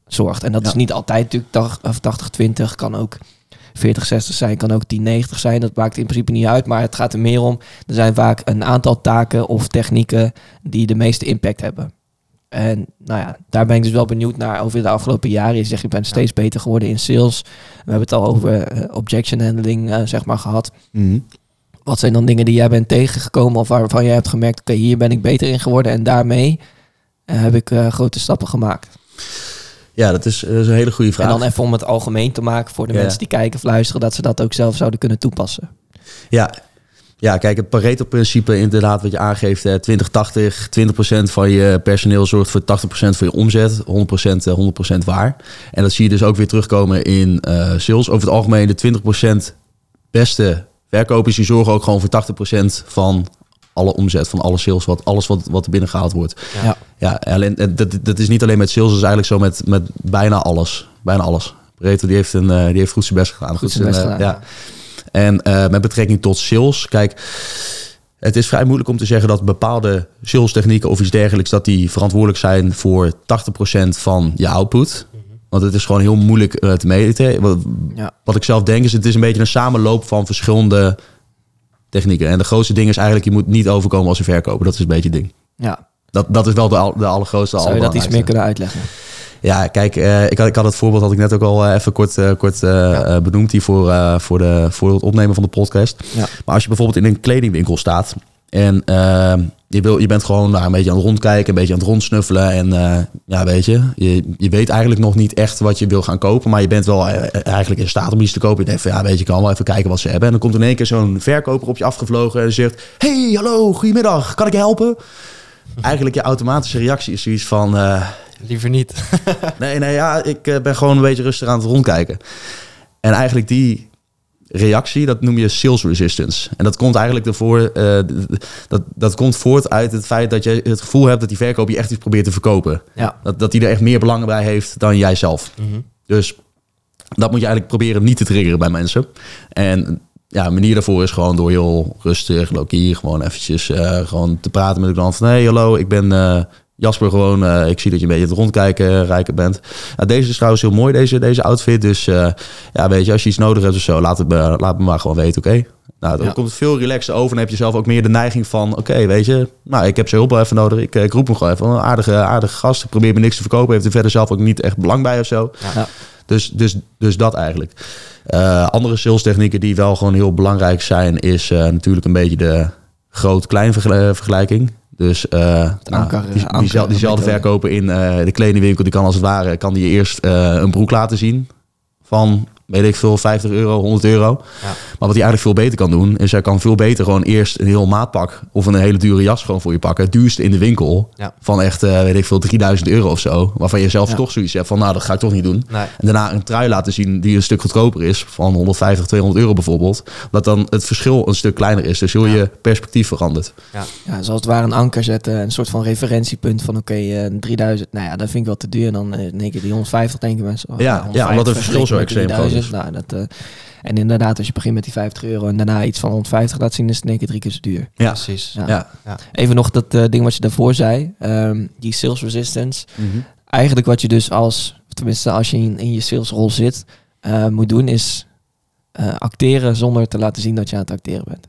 Speaker 3: zorgt. En dat
Speaker 2: Ja.
Speaker 3: is niet altijd natuurlijk 80 of 80-20, kan ook 40-60 zijn, kan ook 10-90 zijn. Dat maakt in principe niet uit, maar het gaat er meer om. Er zijn vaak een aantal taken of technieken die de meeste impact hebben. En nou ja, daar ben ik dus wel benieuwd naar over de afgelopen jaren. Je zegt, je bent steeds beter geworden in sales. We hebben het al over eh, objection handling, eh, zeg maar, gehad. Wat zijn dan dingen die jij bent tegengekomen of waarvan jij hebt gemerkt, oké, hier ben ik beter in geworden en daarmee eh, heb ik grote stappen gemaakt.
Speaker 2: Ja, dat is, dat is een hele goede vraag.
Speaker 3: En dan even om het algemeen te maken voor de
Speaker 2: Ja.
Speaker 3: mensen die kijken of luisteren, dat ze dat ook zelf zouden kunnen toepassen.
Speaker 2: Ja, Ja, kijk, het Pareto-principe inderdaad wat je aangeeft. eh, 20-80, 20% van je personeel zorgt voor 80% van je omzet. 100%, eh, 100% waar. En dat zie je dus ook weer terugkomen in eh, sales. Over het algemeen de 20% beste verkopers... die zorgen ook gewoon voor 80% van alle omzet, van alle sales, wat, alles wat, wat er binnengehaald wordt.
Speaker 3: Ja.
Speaker 2: Ja, alleen, eh, dat, dat is niet alleen met sales, dat is eigenlijk zo met, met bijna alles. Bijna alles. Pareto die heeft, een, eh, die heeft goed zijn best gedaan.
Speaker 3: Goed zijn best
Speaker 2: zijn, eh,
Speaker 3: gedaan,
Speaker 2: Ja. En eh, met betrekking tot sales, kijk, het is vrij moeilijk om te zeggen dat bepaalde sales technieken of iets dergelijks, dat die verantwoordelijk zijn voor 80% van je output. Want het is gewoon heel moeilijk eh, te meten. Wat,
Speaker 3: Ja.
Speaker 2: wat ik zelf denk is, het is een beetje een samenloop van verschillende technieken. En de grootste ding is eigenlijk, je moet niet overkomen als een verkoper. Dat is een beetje het ding.
Speaker 3: ja.
Speaker 2: Dat, dat is wel de, de allergrootste.
Speaker 3: Zou je dat iets meer kunnen uitleggen?
Speaker 2: Ja, kijk, eh, ik, had, ik had het voorbeeld had ik net ook al eh, even kort, eh, kort benoemd hier voor, voor, de, voor het opnemen van de podcast.
Speaker 3: Ja.
Speaker 2: Maar als je bijvoorbeeld in een kledingwinkel staat en eh, je, wil, je bent gewoon daar een beetje aan het rondkijken, een beetje aan het rondsnuffelen en ja, weet je, je, je weet eigenlijk nog niet echt wat je wil gaan kopen, maar je bent wel eigenlijk in staat om iets te kopen. Je denkt van ja, weet je, ik kan wel even kijken wat ze hebben. En dan komt in één keer zo'n verkoper op je afgevlogen en zegt, hey, hallo, goedemiddag, kan ik je helpen? Eigenlijk je automatische reactie is zoiets van...
Speaker 1: Liever niet.
Speaker 2: Nee, nee, ja, ik eh, ben gewoon een beetje rustig aan het rondkijken. En eigenlijk die reactie, dat noem je sales resistance. En dat komt eigenlijk ervoor, eh, dat, dat komt voort uit het feit dat je het gevoel hebt dat die verkoop je echt iets probeert te verkopen.
Speaker 3: Ja.
Speaker 2: Dat, dat die er echt meer belang bij heeft dan jijzelf.
Speaker 1: Mhm.
Speaker 2: Dus dat moet je eigenlijk proberen niet te triggeren bij mensen. En ja, een manier daarvoor is gewoon door heel rustig, low-key, gewoon eventjes eh, gewoon te praten met de klant. Van, hey, hallo, ik ben Jasper gewoon. eh, ik zie dat je een beetje het rondkijken, rijker bent. Ja, deze is trouwens heel mooi, deze, deze outfit. Dus eh, ja, weet je, als je iets nodig hebt of zo, laat het me, laat me maar gewoon weten, oké? Nou, dan
Speaker 3: Ja.
Speaker 2: komt het veel relaxer over. Dan heb je zelf ook meer de neiging van... oké, weet je, nou, ik heb zijn hulp wel even nodig. Ik, eh, ik roep hem gewoon even. Een aardige, aardige gast. Ik probeer me niks te verkopen. Heeft er verder zelf ook niet echt belang bij of zo.
Speaker 3: Ja.
Speaker 2: Dus, dus, dus dat eigenlijk. Eh, andere sales technieken die wel gewoon heel belangrijk zijn... is eh, natuurlijk een beetje de groot-klein vergel- vergelijking. Dus eh, nou, die, die, diezelfde
Speaker 3: methode.
Speaker 2: verkoper in eh, de kledingwinkel... die kan als het ware kan die eerst eh, een broek laten zien... van, weet ik veel, 50 euro, 100 euro.
Speaker 1: Ja.
Speaker 2: Maar wat hij eigenlijk veel beter kan doen... is hij kan veel beter gewoon eerst een heel maatpak... of een hele dure jas gewoon voor je pakken. Het duurste in de winkel...
Speaker 1: Ja.
Speaker 2: van echt, eh, weet ik veel, 3000 euro of zo. Waarvan je zelf
Speaker 3: Ja.
Speaker 2: toch zoiets hebt van... nou, dat ga ik toch niet doen.
Speaker 1: Nee.
Speaker 2: En daarna een trui laten zien die een stuk goedkoper is. Van 150, 200 euro bijvoorbeeld. Dat dan het verschil een stuk kleiner is. Dus heel
Speaker 1: Ja.
Speaker 2: je perspectief verandert.
Speaker 1: Ja.
Speaker 3: Ja, zoals het ware een anker zetten. Een soort van referentiepunt van oké, eh 3000. Nou ja, dat vind ik wel te duur. En dan eh, in één keer die 150 denken mensen. oh,
Speaker 2: Ja, ja, omdat het
Speaker 3: 150
Speaker 2: verschil zo
Speaker 3: vergeleken met
Speaker 2: extreem
Speaker 3: die 1000. Nou, dat, eh, en inderdaad, als je begint met die 50 euro en daarna iets van 150 laat zien, is het in één keer drie keer zo duur.
Speaker 2: Ja.
Speaker 1: Precies.
Speaker 3: Ja.
Speaker 2: Ja.
Speaker 3: Even nog dat eh, ding wat je daarvoor zei, ehm, die sales resistance. Eigenlijk wat je dus als, tenminste als je in, in je salesrol zit, eh, moet doen is eh, acteren zonder te laten zien dat je aan het acteren bent.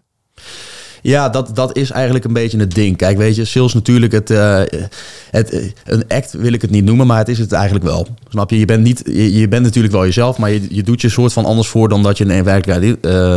Speaker 2: Ja, dat, dat is eigenlijk een beetje het ding. Kijk, weet je, sales natuurlijk, het, eh, het, een act wil ik het niet noemen, maar het is het eigenlijk wel. Snap je? Je bent, niet, je, je bent natuurlijk wel jezelf, maar je, je doet je soort van anders voor dan dat je in werkelijkheid eh,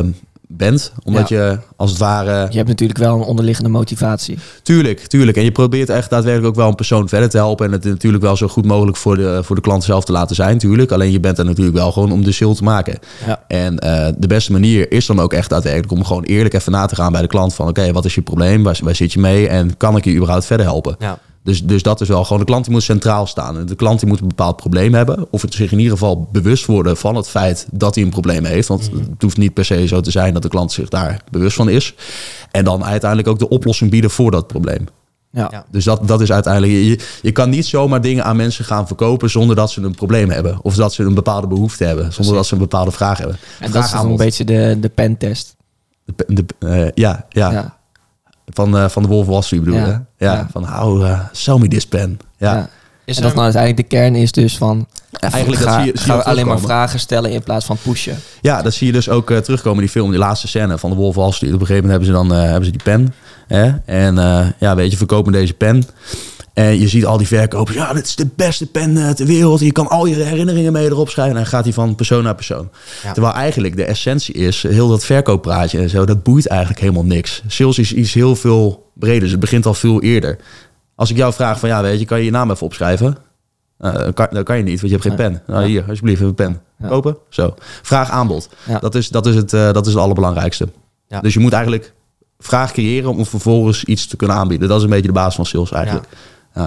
Speaker 2: bent. Omdat je als het ware...
Speaker 3: Je hebt natuurlijk wel een onderliggende motivatie.
Speaker 2: Tuurlijk, tuurlijk. En je probeert echt daadwerkelijk ook wel een persoon verder te helpen. En het natuurlijk wel zo goed mogelijk voor de, voor de klant zelf te laten zijn, tuurlijk. Alleen je bent er natuurlijk wel gewoon om de sale te maken.
Speaker 3: Ja.
Speaker 2: En eh, de beste manier is dan ook echt daadwerkelijk om gewoon eerlijk even na te gaan bij de klant. Van oké, wat is je probleem? Waar, waar zit je mee? En kan ik je überhaupt verder helpen?
Speaker 1: Ja.
Speaker 2: Dus, dus dat is wel gewoon, de klant die moet centraal staan. En de klant die moet een bepaald probleem hebben. Of het zich in ieder geval bewust worden van het feit dat hij een probleem heeft. Want het hoeft niet per se zo te zijn dat de klant zich daar bewust van is. En dan uiteindelijk ook de oplossing bieden voor dat probleem.
Speaker 3: Ja.
Speaker 2: Dus dat, dat is uiteindelijk. Je, je kan niet zomaar dingen aan mensen gaan verkopen zonder dat ze een probleem hebben. Of dat ze een bepaalde behoefte hebben. Zonder dat ze een bepaalde vraag hebben.
Speaker 3: En dat is toch een beetje de, de pentest.
Speaker 2: De, de, eh, ja, ja,
Speaker 3: Ja.
Speaker 2: Van, eh, van de Wolf Wall Street bedoel je?
Speaker 3: Ja.
Speaker 2: hè? Ja.
Speaker 3: Ja.
Speaker 2: Van how, uh, sell me this pen. Ja.
Speaker 3: Ja.
Speaker 1: Is
Speaker 3: en dat dan uiteindelijk de kern is dus van...
Speaker 2: Eigenlijk dat
Speaker 3: ga,
Speaker 2: zie je, zie je
Speaker 3: gaan
Speaker 2: ook
Speaker 3: we alleen maar vragen stellen in plaats van pushen.
Speaker 2: Ja, dat zie je dus ook eh, terugkomen in die film. Die laatste scène van de Wolf Wall Street. Op een gegeven moment hebben ze dan eh, hebben ze die pen. Hè? En eh, ja, weet je, verkopen deze pen. En je ziet al die verkopers. Ja, dit is de beste pen eh, ter wereld. Je kan al je herinneringen mee erop schrijven. En dan gaat hij van persoon naar persoon.
Speaker 1: Ja.
Speaker 2: Terwijl eigenlijk de essentie is, heel dat verkooppraatje en zo, dat boeit eigenlijk helemaal niks. Sales is iets heel veel breder. Dus het begint al veel eerder. Als ik jou vraag van, ja, weet je, kan je je naam even opschrijven? Nou, dat, kan, dat kan je niet, want je hebt geen
Speaker 3: Nee.
Speaker 2: pen. Nou, hier, alsjeblieft, even een pen.
Speaker 3: Ja.
Speaker 2: Kopen? Zo. Vraag aanbod.
Speaker 3: Ja.
Speaker 2: Dat, is, dat, is het, eh, dat is het allerbelangrijkste. Dus je moet eigenlijk vraag creëren om vervolgens iets te kunnen aanbieden. Dat is een beetje de basis van sales eigenlijk.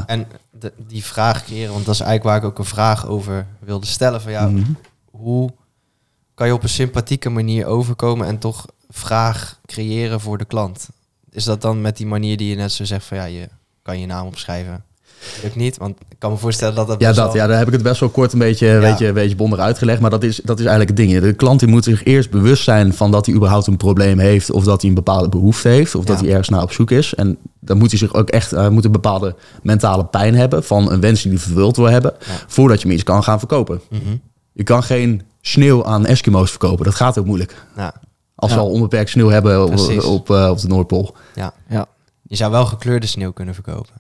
Speaker 1: En de- die vraag creëren, want dat is eigenlijk waar ik ook een vraag over wilde stellen. Van ja,
Speaker 2: Mhm.
Speaker 1: hoe kan je op een sympathieke manier overkomen en toch vraag creëren voor de klant? Is dat dan met die manier die je net zo zegt van ja, je kan je naam opschrijven? Lukt niet, want ik kan me voorstellen dat dat
Speaker 2: Ja, dat,
Speaker 1: wel-
Speaker 2: ja, daar heb ik het best wel kort een beetje,
Speaker 1: Ja.
Speaker 2: weet je, een beetje bondig uitgelegd. Maar dat is, dat is eigenlijk het ding. De klant die moet zich eerst bewust zijn van dat hij überhaupt een probleem heeft. Of dat hij een bepaalde behoefte heeft. Of dat hij ergens naar op zoek is. En dan moet hij zich ook echt moet een bepaalde mentale pijn hebben. Van een wens die hij vervuld wil hebben.
Speaker 1: Ja.
Speaker 2: Voordat je hem iets kan gaan verkopen.
Speaker 1: Mhm.
Speaker 2: Je kan geen sneeuw aan Eskimo's verkopen. Dat gaat ook moeilijk.
Speaker 1: Ja,
Speaker 2: Als
Speaker 3: Ja.
Speaker 2: ze al onbeperkt sneeuw hebben op, eh, op de Noordpool.
Speaker 1: ja.
Speaker 3: Ja.
Speaker 1: Je zou wel gekleurde sneeuw kunnen verkopen.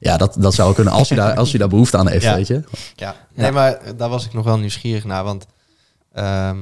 Speaker 2: Ja, dat, dat zou kunnen als je, daar, als je daar behoefte aan heeft,
Speaker 1: Ja.
Speaker 2: weet je.
Speaker 1: Ja, nee, maar daar was ik nog wel nieuwsgierig naar. Want ehm,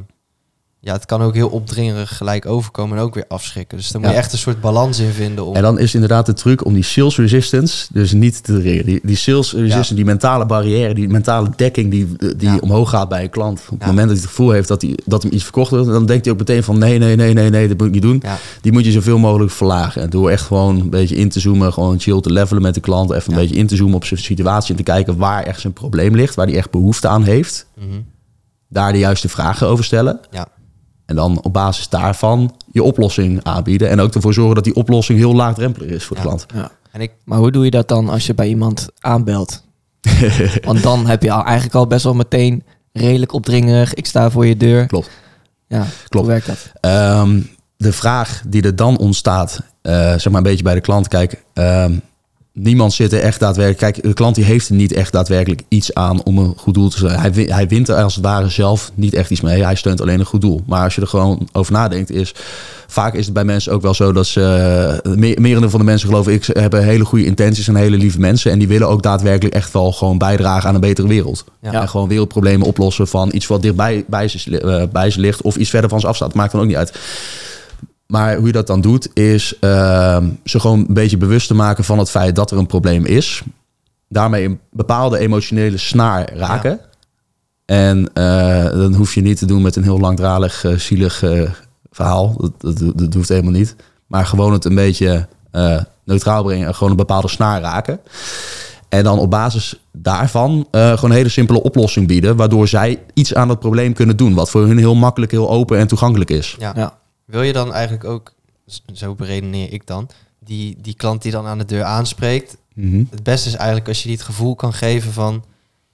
Speaker 1: ja, het kan ook heel opdringerig gelijk overkomen en ook weer afschrikken. Dus daar moet
Speaker 2: Ja.
Speaker 1: je echt een soort balans in vinden. Om,
Speaker 2: En dan is inderdaad de truc om die sales resistance dus niet te triggeren. Die, die sales resistance, die mentale barrière, die mentale dekking die, die
Speaker 1: Ja.
Speaker 2: omhoog gaat bij een klant. Op het moment dat hij het gevoel heeft dat, hij, dat hem iets verkocht wordt, dan denkt hij ook meteen van nee, nee, nee, nee, nee, dat moet ik niet doen. Die moet je zoveel mogelijk verlagen. En door echt gewoon een beetje in te zoomen, gewoon chill te levelen met de klant. Even een beetje in te zoomen op zijn situatie en te kijken waar echt zijn probleem ligt, waar hij echt behoefte aan heeft.
Speaker 1: mhm,
Speaker 2: Daar de juiste vragen over stellen.
Speaker 1: ja,
Speaker 2: En dan op basis daarvan je oplossing aanbieden. En ook ervoor zorgen dat die oplossing heel laagdrempelig is voor de
Speaker 1: Ja.
Speaker 2: klant.
Speaker 3: Ja.
Speaker 1: en ik,
Speaker 3: Maar hoe doe je dat dan als je bij iemand aanbelt? Want dan heb je al eigenlijk al best wel meteen redelijk opdringerig. Ik sta voor je deur.
Speaker 2: Klopt.
Speaker 3: Ja,
Speaker 2: Klopt.
Speaker 3: hoe werkt dat?
Speaker 2: Ehm, de vraag die er dan ontstaat, eh, zeg maar een beetje bij de klant. Kijk, ehm, niemand zit er echt daadwerkelijk... Kijk, de klant die heeft er niet echt daadwerkelijk iets aan om een goed doel te steunen. Hij, hij wint er als het ware zelf niet echt iets mee. Hij steunt alleen een goed doel. Maar als je er gewoon over nadenkt, is... Vaak is het bij mensen ook wel zo dat ze... merendeel van de mensen, geloof ik, hebben hele goede intenties en hele lieve mensen. En die willen ook daadwerkelijk echt wel gewoon bijdragen aan een betere wereld.
Speaker 1: Ja.
Speaker 2: En gewoon wereldproblemen oplossen van iets wat dichtbij bij ze, eh, bij ze ligt of iets verder van ze afstaat. Maakt dan ook niet uit. Maar hoe je dat dan doet, is ehm, ze gewoon een beetje bewust te maken van het feit dat er een probleem is. Daarmee een bepaalde emotionele snaar raken. En eh, dan hoef je niet te doen met een heel langdradig, eh, zielig eh, verhaal. Dat, dat, dat hoeft helemaal niet. Maar gewoon het een beetje eh, neutraal brengen en gewoon een bepaalde snaar raken. En dan op basis daarvan eh, gewoon een hele simpele oplossing bieden. Waardoor zij iets aan dat probleem kunnen doen. Wat voor hun heel makkelijk, heel open en toegankelijk is.
Speaker 1: ja.
Speaker 3: Ja.
Speaker 1: Wil je dan eigenlijk ook, zo beredeneer ik dan, die, die klant die dan aan de deur aanspreekt,
Speaker 2: Mhm.
Speaker 1: het beste is eigenlijk als je die het gevoel kan geven van,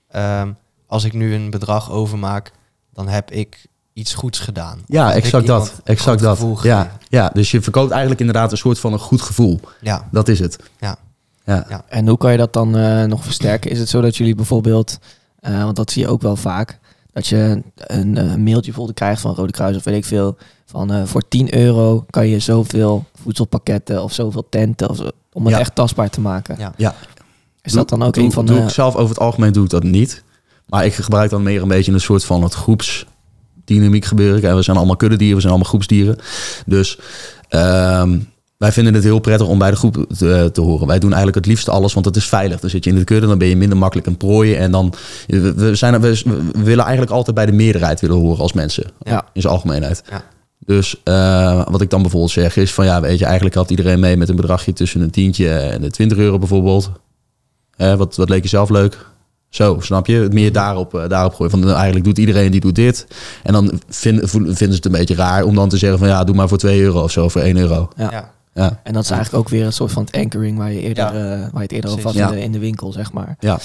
Speaker 1: ehm, als ik nu een bedrag overmaak, dan heb ik iets goeds gedaan.
Speaker 2: Ja, exact dat. Exact dat. Ja,
Speaker 1: gegeven.
Speaker 2: ja, dus je verkoopt eigenlijk inderdaad een soort van een goed gevoel.
Speaker 1: Ja,
Speaker 2: Dat is het.
Speaker 1: Ja.
Speaker 2: Ja.
Speaker 1: Ja.
Speaker 3: En hoe kan je dat dan eh, nog versterken? Is het zo dat jullie bijvoorbeeld, eh, want dat zie je ook wel vaak, dat je een, eh, mailtje bijvoorbeeld krijgt van Rode Kruis of weet ik veel, van eh, voor 10 euro kan je zoveel voedselpakketten of zoveel tenten, of zo, om het
Speaker 2: Ja.
Speaker 3: echt tastbaar te maken.
Speaker 1: Ja.
Speaker 2: Ja.
Speaker 3: Is dat dan ook
Speaker 2: doe,
Speaker 3: een van
Speaker 2: doe
Speaker 3: de...
Speaker 2: ik zelf over het algemeen doe ik dat niet. Maar ik gebruik dan meer een beetje een soort van het groepsdynamiek gebeuren. Kijk, we zijn allemaal kuddedieren, we zijn allemaal groepsdieren. Dus ehm, wij vinden het heel prettig om bij de groep te, te horen. Wij doen eigenlijk het liefst alles, want het is veilig. Dan zit je in de kudde, dan ben je minder makkelijk een prooi. En dan, we, we zijn, we, we willen eigenlijk altijd bij de meerderheid willen horen als mensen.
Speaker 3: Ja.
Speaker 2: In zijn algemeenheid.
Speaker 1: Ja.
Speaker 2: Dus eh, wat ik dan bijvoorbeeld zeg is van ja, weet je, eigenlijk had iedereen mee met een bedragje tussen een tientje en de 20 euro bijvoorbeeld. Hè, wat, wat leek je zelf leuk? Zo, snap je? Het meer daarop, eh, daarop gooien. Van, eh, eigenlijk doet iedereen die doet dit. En dan vinden, voelen- vinden ze het een beetje raar om dan te zeggen van ja, doe maar voor 2 euro of zo, voor 1 euro.
Speaker 3: Ja.
Speaker 1: ja.
Speaker 2: Ja,
Speaker 3: En dat is eigenlijk ook weer een soort van het anchoring waar je eerder,
Speaker 1: Ja.
Speaker 3: eh, waar je het eerder over had
Speaker 1: Precies.
Speaker 3: in,
Speaker 2: Ja.
Speaker 3: de, in de winkel, zeg maar.
Speaker 2: ja.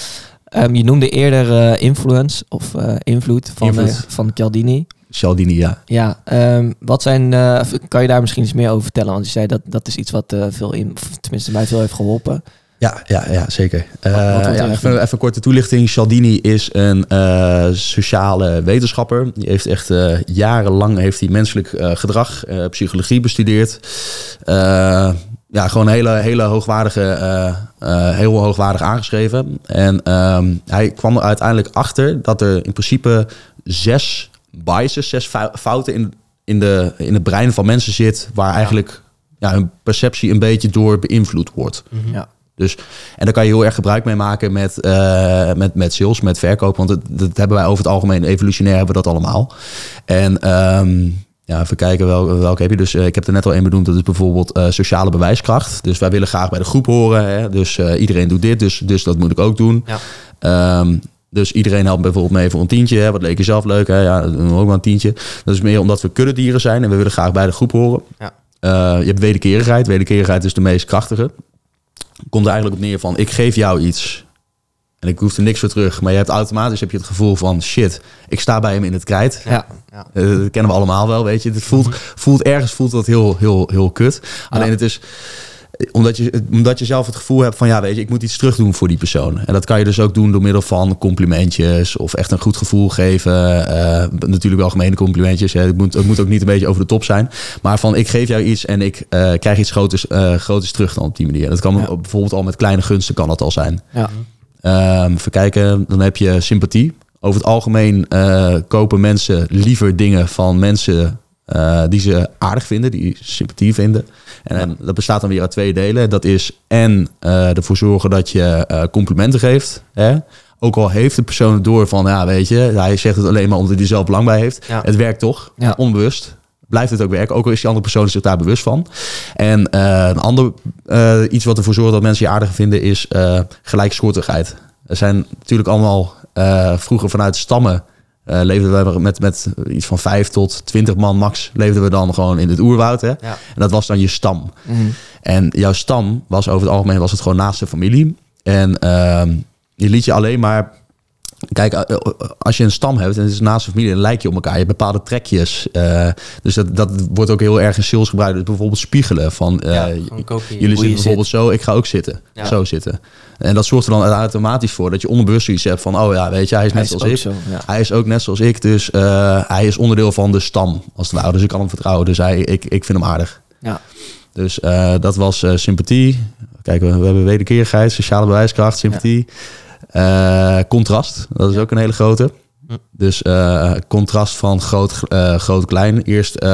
Speaker 3: Ehm, je noemde eerder eh, influence of eh, invloed van,
Speaker 2: Invloed.
Speaker 3: eh, van Cialdini.
Speaker 2: Cialdini, ja.
Speaker 3: Ja, ehm, wat zijn, eh, kan je daar misschien iets meer over vertellen? Want je zei dat dat is iets wat eh, veel in, of tenminste mij veel heeft geholpen.
Speaker 2: Ja, ja, ja zeker.
Speaker 3: wat
Speaker 2: Eh, ja, even, een korte toelichting. Cialdini is een eh, sociale wetenschapper. Die heeft echt eh, jarenlang heeft hij menselijk eh, gedrag, eh, psychologie bestudeerd. Eh, ja, gewoon hele, hele hoogwaardige, eh, eh, heel hoogwaardig aangeschreven. En ehm, hij kwam er uiteindelijk achter dat er in principe zes biases, zes fou- fouten in, in, de, in het brein van mensen zit, waar eigenlijk ja, hun perceptie een beetje door beïnvloed wordt.
Speaker 1: Mhm.
Speaker 3: Ja.
Speaker 2: Dus, en daar kan je heel erg gebruik mee maken met, eh, met, met sales, met verkoop. Want dat, dat hebben wij over het algemeen, evolutionair hebben we dat allemaal. En ehm, Ja, even kijken wel, welke heb je. Dus eh, ik heb er net al één benoemd. Dat is bijvoorbeeld eh, sociale bewijskracht. Dus wij willen graag bij de groep horen. Hè? Dus iedereen doet dit, dus, dus dat moet ik ook doen.
Speaker 1: Ja.
Speaker 2: Ehm, dus iedereen helpt bijvoorbeeld mee voor een tientje. Hè? Wat leek je zelf leuk? Hè? Ja, dan doen we ook maar een tientje. Dat is meer omdat we kuddedieren zijn en we willen graag bij de groep horen.
Speaker 1: Ja.
Speaker 2: Je hebt wederkerigheid. Wederkerigheid is de meest krachtige. Komt er eigenlijk op neer van, ik geef jou iets. En ik hoef er niks voor terug. Maar je hebt automatisch heb je het gevoel van, shit, ik sta bij hem in het krijt.
Speaker 3: Ja.
Speaker 1: Ja.
Speaker 2: Eh, dat kennen we allemaal wel, weet je. Het voelt, voelt ergens voelt dat heel, heel, heel kut. Alleen het is omdat je, omdat je zelf het gevoel hebt van ja, weet je, ik moet iets terug doen voor die persoon. En dat kan je dus ook doen door middel van complimentjes of echt een goed gevoel geven. Eh, natuurlijk wel gemene complimentjes. Hè. Het, moet, het moet ook niet een beetje over de top zijn. Maar van ik geef jou iets en ik eh, krijg iets groters, groters terug dan op die manier. Dat kan
Speaker 3: Ja.
Speaker 2: bijvoorbeeld al met kleine gunsten kan dat al zijn.
Speaker 3: Ja.
Speaker 2: Ehm even kijken, dan heb je sympathie. Over het algemeen kopen mensen liever dingen van mensen eh, die ze aardig vinden, die sympathie vinden. En dat bestaat dan weer uit twee delen. Dat is en eh, ervoor zorgen dat je eh, complimenten geeft. Hè? Ook al heeft de persoon het door van, ja, weet je, hij zegt het alleen maar omdat hij er zelf belang bij heeft.
Speaker 1: Ja.
Speaker 2: Het werkt toch,
Speaker 3: Ja.
Speaker 2: onbewust. Blijft het ook werken, ook al is die andere persoon zich daar bewust van. En een ander iets wat ervoor zorgt dat mensen je aardig vinden, is gelijksoortigheid. Er zijn natuurlijk allemaal vroeger vanuit stammen eh leefden we met, met iets van vijf tot twintig man max leefden we dan gewoon in het oerwoud. Hè?
Speaker 1: Ja.
Speaker 2: En dat was dan je stam.
Speaker 3: Mhm.
Speaker 2: En jouw stam was over het algemeen was het gewoon naast de familie. En ehm, je liet je alleen maar. Kijk, eh, eh, als je een stam hebt en het is naast de familie, dan lijk je op elkaar. Je hebt bepaalde trekjes. Eh, dus dat, dat wordt ook heel erg in sales gebruikt. Dus bijvoorbeeld spiegelen. Van,
Speaker 1: Ja, kopiëren.
Speaker 2: jullie zitten bijvoorbeeld zo, ik ga ook zitten.
Speaker 1: Ja.
Speaker 2: Zo zitten. En dat zorgt er dan automatisch voor dat je onbewust iets hebt van, oh ja, weet je, hij is
Speaker 3: Hij
Speaker 2: net
Speaker 3: is
Speaker 2: zoals ik.
Speaker 3: zo, ja.
Speaker 2: Hij is ook net zoals ik, dus hij is onderdeel van de stam, als het ware. Dus ik kan hem vertrouwen. Dus hij, ik, ik vind hem aardig.
Speaker 3: Ja.
Speaker 2: Dus dat was sympathie. Kijk, we, we hebben wederkerigheid, sociale bewijskracht, sympathie. Eh, contrast, dat is ook een hele grote.
Speaker 1: Hm.
Speaker 2: Dus eh, contrast van groot, eh, groot klein. Eerst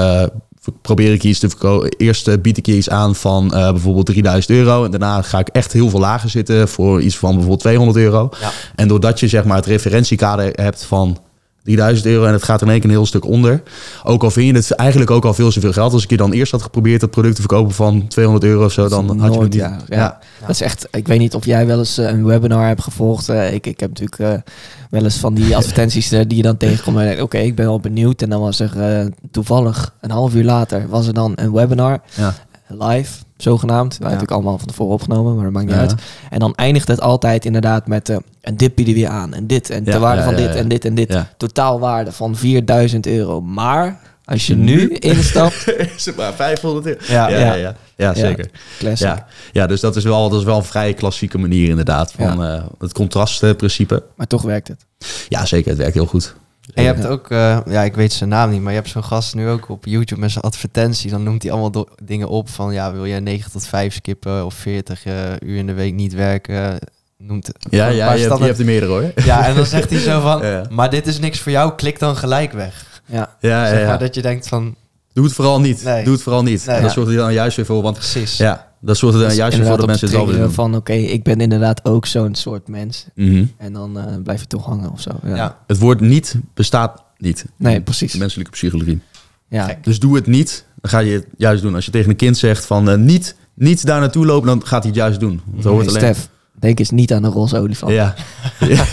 Speaker 2: probeer ik iets te verkopen. Eerst bied ik je iets aan van bijvoorbeeld 3000 euro. En daarna ga ik echt heel veel lager zitten voor iets van bijvoorbeeld 200 euro.
Speaker 1: Ja.
Speaker 2: En doordat je zeg maar het referentiekader hebt van 3000 euro en het gaat in één keer een heel stuk onder. Ook al vind je het eigenlijk ook al veel te veel geld. Als ik je dan eerst had geprobeerd dat product te verkopen van 200 euro of zo, dan had je het niet.
Speaker 3: ja. Ja. Dat is echt, ik weet niet of jij wel eens eh, een webinar hebt gevolgd. Eh, ik, ik heb natuurlijk eh, wel eens van die advertenties die je dan tegenkomt. En Oké, ik ben wel benieuwd. En dan was er toevallig een half uur later was er dan een webinar
Speaker 2: Ja.
Speaker 3: live, zogenaamd. Hebben natuurlijk allemaal van tevoren opgenomen, maar dat maakt niet
Speaker 2: Ja.
Speaker 3: uit. En dan eindigt het altijd inderdaad met eh, en dit bieden we weer aan. En dit, en de waarde van dit en dit en dit. Totaalwaarde van 4000 euro. Maar als je nu instapt,
Speaker 2: Is het maar 500 euro?
Speaker 1: Ja.
Speaker 2: ja, ja, ja. Zeker.
Speaker 3: classic.
Speaker 2: Ja. ja, dus dat is, wel, dat is wel een vrij klassieke manier inderdaad. Van eh, het contrastprincipe.
Speaker 3: Maar toch werkt het.
Speaker 2: Ja, zeker. Het werkt heel goed.
Speaker 1: En je hebt ook, eh, ja, ik weet zijn naam niet, maar je hebt zo'n gast nu ook op YouTube met zijn advertentie. Dan noemt hij allemaal dingen op van, ja, wil je 9 tot 5 skippen of 40 eh, uur in de week niet werken? Noemt
Speaker 2: Ja, ja je, hebt, je hebt er meerdere hoor.
Speaker 1: Ja, en dan zegt hij zo van,
Speaker 2: Ja.
Speaker 1: maar dit is niks voor jou, klik dan gelijk weg.
Speaker 3: Ja.
Speaker 2: Ja, ja,
Speaker 1: dat je denkt van,
Speaker 2: Doe het vooral niet.
Speaker 1: Nee.
Speaker 2: Doe het vooral niet.
Speaker 1: Nee,
Speaker 2: en dat
Speaker 1: ja.
Speaker 2: zorgt er dan juist weer voor. Want
Speaker 1: precies.
Speaker 2: ja, dat zorgt er dan
Speaker 3: Dus
Speaker 2: juist voor dat
Speaker 3: inderdaad
Speaker 2: mensen doen.
Speaker 3: van oké, ik ben inderdaad ook zo'n soort mens.
Speaker 2: Mhm.
Speaker 3: En dan eh, blijf je toch hangen of zo. Ja.
Speaker 1: Ja.
Speaker 2: Het woord niet bestaat niet.
Speaker 3: Nee, precies.
Speaker 2: De menselijke psychologie.
Speaker 3: Ja.
Speaker 1: Gek.
Speaker 2: Dus doe het niet. Dan ga je het juist doen. Als je tegen een kind zegt van eh, niet, niet daar naartoe lopen, dan gaat hij het juist doen. Want er hoort
Speaker 3: Hey,
Speaker 2: alleen...
Speaker 3: Stef, denk eens niet aan de roze olifant.
Speaker 2: Ja. ja.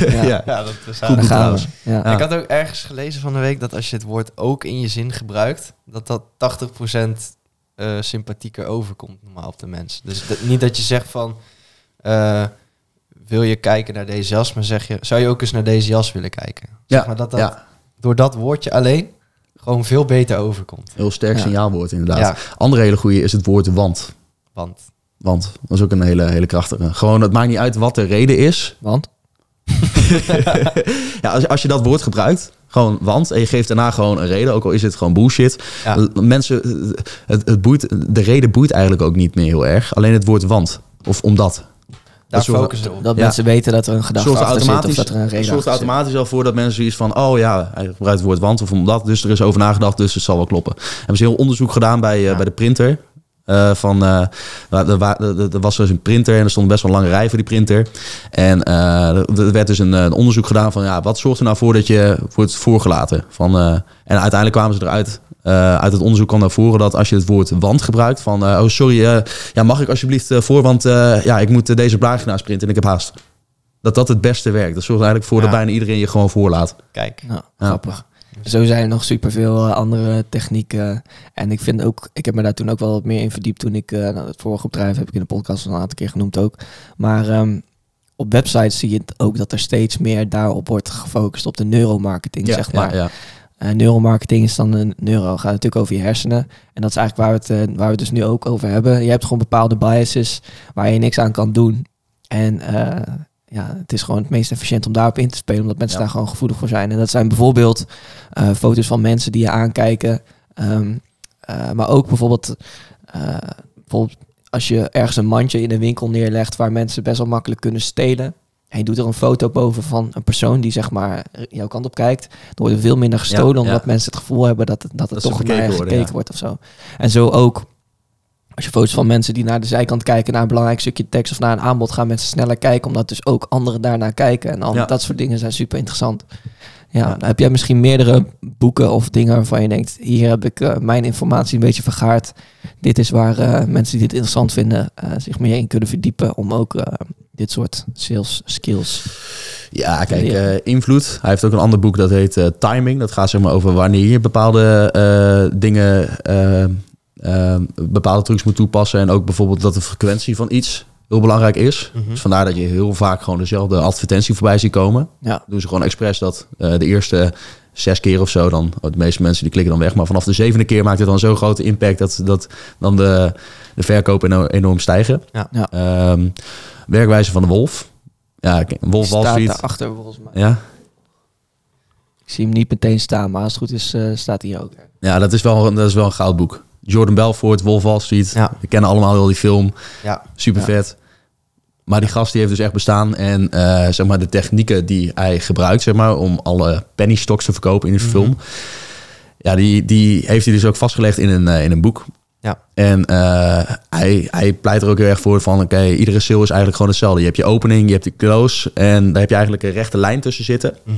Speaker 3: Ja.
Speaker 1: dat is
Speaker 2: Goed trouwens.
Speaker 3: Ja.
Speaker 1: Ik had ook ergens gelezen van de week dat als je het woord ook in je zin gebruikt, dat dat 80% eh sympathieker overkomt normaal op de mens. Dus dat- niet dat je zegt van, eh, wil je kijken naar deze jas, maar zeg je, zou je ook eens naar deze jas willen kijken?
Speaker 2: Ja,
Speaker 1: Zeg maar dat dat
Speaker 2: ja.
Speaker 1: door dat woordje alleen gewoon veel beter overkomt.
Speaker 2: Heel sterk
Speaker 3: Ja.
Speaker 2: signaalwoord inderdaad.
Speaker 1: Ja.
Speaker 2: Andere hele goede is het woord want.
Speaker 1: Want
Speaker 2: Want dat is ook een hele, hele krachtige. Gewoon, het maakt niet uit wat de reden is.
Speaker 3: Want?
Speaker 2: Ja, als, als je dat woord gebruikt, gewoon want, en je geeft daarna gewoon een reden, ook al is het gewoon bullshit.
Speaker 1: Ja.
Speaker 2: Mensen, het, het boeit, de reden boeit eigenlijk ook niet meer heel erg. Alleen het woord want, of omdat.
Speaker 1: daar
Speaker 2: Dat
Speaker 1: focussen we op.
Speaker 3: Dat
Speaker 2: Ja.
Speaker 3: mensen weten dat er een gedachte
Speaker 2: zorgt
Speaker 3: achter zit of
Speaker 2: automatisch,
Speaker 3: dat er een reden
Speaker 2: zorgt automatisch al voor dat mensen zoiets van, oh ja, hij gebruikt het woord want of omdat, dus er is over nagedacht, dus het zal wel kloppen. Hebben ze heel onderzoek gedaan bij, eh, bij de printer. Eh, van, eh, waar- er, wa- er, er was dus een printer en er stond best wel een lange rij voor die printer. En eh, er er werd dus een, een onderzoek gedaan van ja, wat zorgt er nou voor dat je wordt voorgelaten? Van, eh, en uiteindelijk kwamen ze eruit Eh, uit het onderzoek kwam naar voren dat als je het woord want gebruikt, van eh, oh sorry, eh, ja, mag ik alsjeblieft eh, voor, want eh, ja, ik moet deze pagina sprinten en ik heb haast. Dat dat het beste werkt. Dat zorgt eigenlijk voor
Speaker 1: Ja.
Speaker 2: dat bijna iedereen je gewoon voorlaat.
Speaker 1: Kijk.
Speaker 3: Ja, grappig. Zo zijn er nog superveel eh, andere technieken. En ik vind ook, ik heb me daar toen ook wel wat meer in verdiept toen ik, eh, nou, het vorige bedrijf heb ik in de podcast al een aantal keer genoemd ook. Maar ehm, op websites zie je het ook dat er steeds meer daarop wordt gefocust op de neuromarketing, zeg maar.
Speaker 2: Ja, ja.
Speaker 3: Eh, neuromarketing is dan een neuro, gaat natuurlijk over je hersenen. En dat is eigenlijk waar we, het, waar we het dus nu ook over hebben. Je hebt gewoon bepaalde biases waar je niks aan kan doen. En eh, ja, het is gewoon het meest efficiënt om daarop in te spelen, omdat mensen
Speaker 2: Ja.
Speaker 3: daar gewoon gevoelig voor zijn. En dat zijn bijvoorbeeld eh, foto's van mensen die je aankijken. Ehm, eh, maar ook bijvoorbeeld, eh, bijvoorbeeld als je ergens een mandje in een winkel neerlegt waar mensen best wel makkelijk kunnen stelen. En je doet er een foto boven van een persoon die zeg maar jouw kant op kijkt. Dan wordt er veel minder gestolen,
Speaker 2: Ja,
Speaker 3: omdat mensen het gevoel hebben dat, het, dat het
Speaker 2: Dat
Speaker 3: toch naar
Speaker 2: worden,
Speaker 3: gekeken
Speaker 2: ja.
Speaker 3: wordt of zo. En zo ook als je foto's van mensen die naar de zijkant kijken, naar een belangrijk stukje tekst of naar een aanbod, gaan mensen sneller kijken, omdat dus ook anderen daarnaar kijken. En al
Speaker 2: Ja.
Speaker 3: dat soort dingen zijn super interessant. Ja, dan heb jij misschien meerdere boeken of dingen waarvan je denkt, hier heb ik eh, mijn informatie een beetje vergaard. Dit is waar eh, mensen die dit interessant vinden eh, zich meer in kunnen verdiepen om ook dit soort sales skills.
Speaker 2: Ja, kijk, invloed. Hij heeft ook een ander boek dat heet Timing. Dat gaat zeg maar over wanneer je bepaalde dingen, eh, eh, bepaalde trucs moet toepassen. En ook bijvoorbeeld dat de frequentie van iets heel belangrijk is.
Speaker 1: Mhm.
Speaker 2: Dus vandaar dat je heel vaak gewoon dezelfde advertentie voorbij ziet komen.
Speaker 3: Ja,
Speaker 2: Doen ze gewoon expres dat eh, de eerste zes keer of zo dan, oh, de meeste mensen die klikken dan weg. Maar vanaf de zevende keer maakt het dan zo'n grote impact dat, dat dan de, de verkopen eno- enorm stijgen.
Speaker 1: Ja.
Speaker 3: Ja.
Speaker 2: Ehm, werkwijze van de wolf. Ja, Wolf Wall
Speaker 3: staat
Speaker 2: Street.
Speaker 3: daarachter volgens mij.
Speaker 2: Ja,
Speaker 3: Ik zie hem niet meteen staan, maar als het goed is, eh, staat hij ook.
Speaker 2: Ja, dat is wel, dat is wel een goudboek. Jordan Belfort, Wolf Wall Street.
Speaker 1: Ja.
Speaker 2: We kennen allemaal heel die film.
Speaker 1: Ja.
Speaker 2: Super vet. Maar die gast die heeft dus echt bestaan. En eh, zeg maar de technieken die hij gebruikt zeg maar, om alle penny stocks te verkopen in de
Speaker 1: Mhm.
Speaker 2: film. Ja, die, die heeft hij dus ook vastgelegd in een, eh, in een boek.
Speaker 1: Ja.
Speaker 2: En eh, hij, hij pleit er ook heel erg voor van... oké, iedere sale is eigenlijk gewoon hetzelfde. Je hebt je opening, je hebt de close... en daar heb je eigenlijk een rechte lijn tussen zitten.
Speaker 1: Mhm.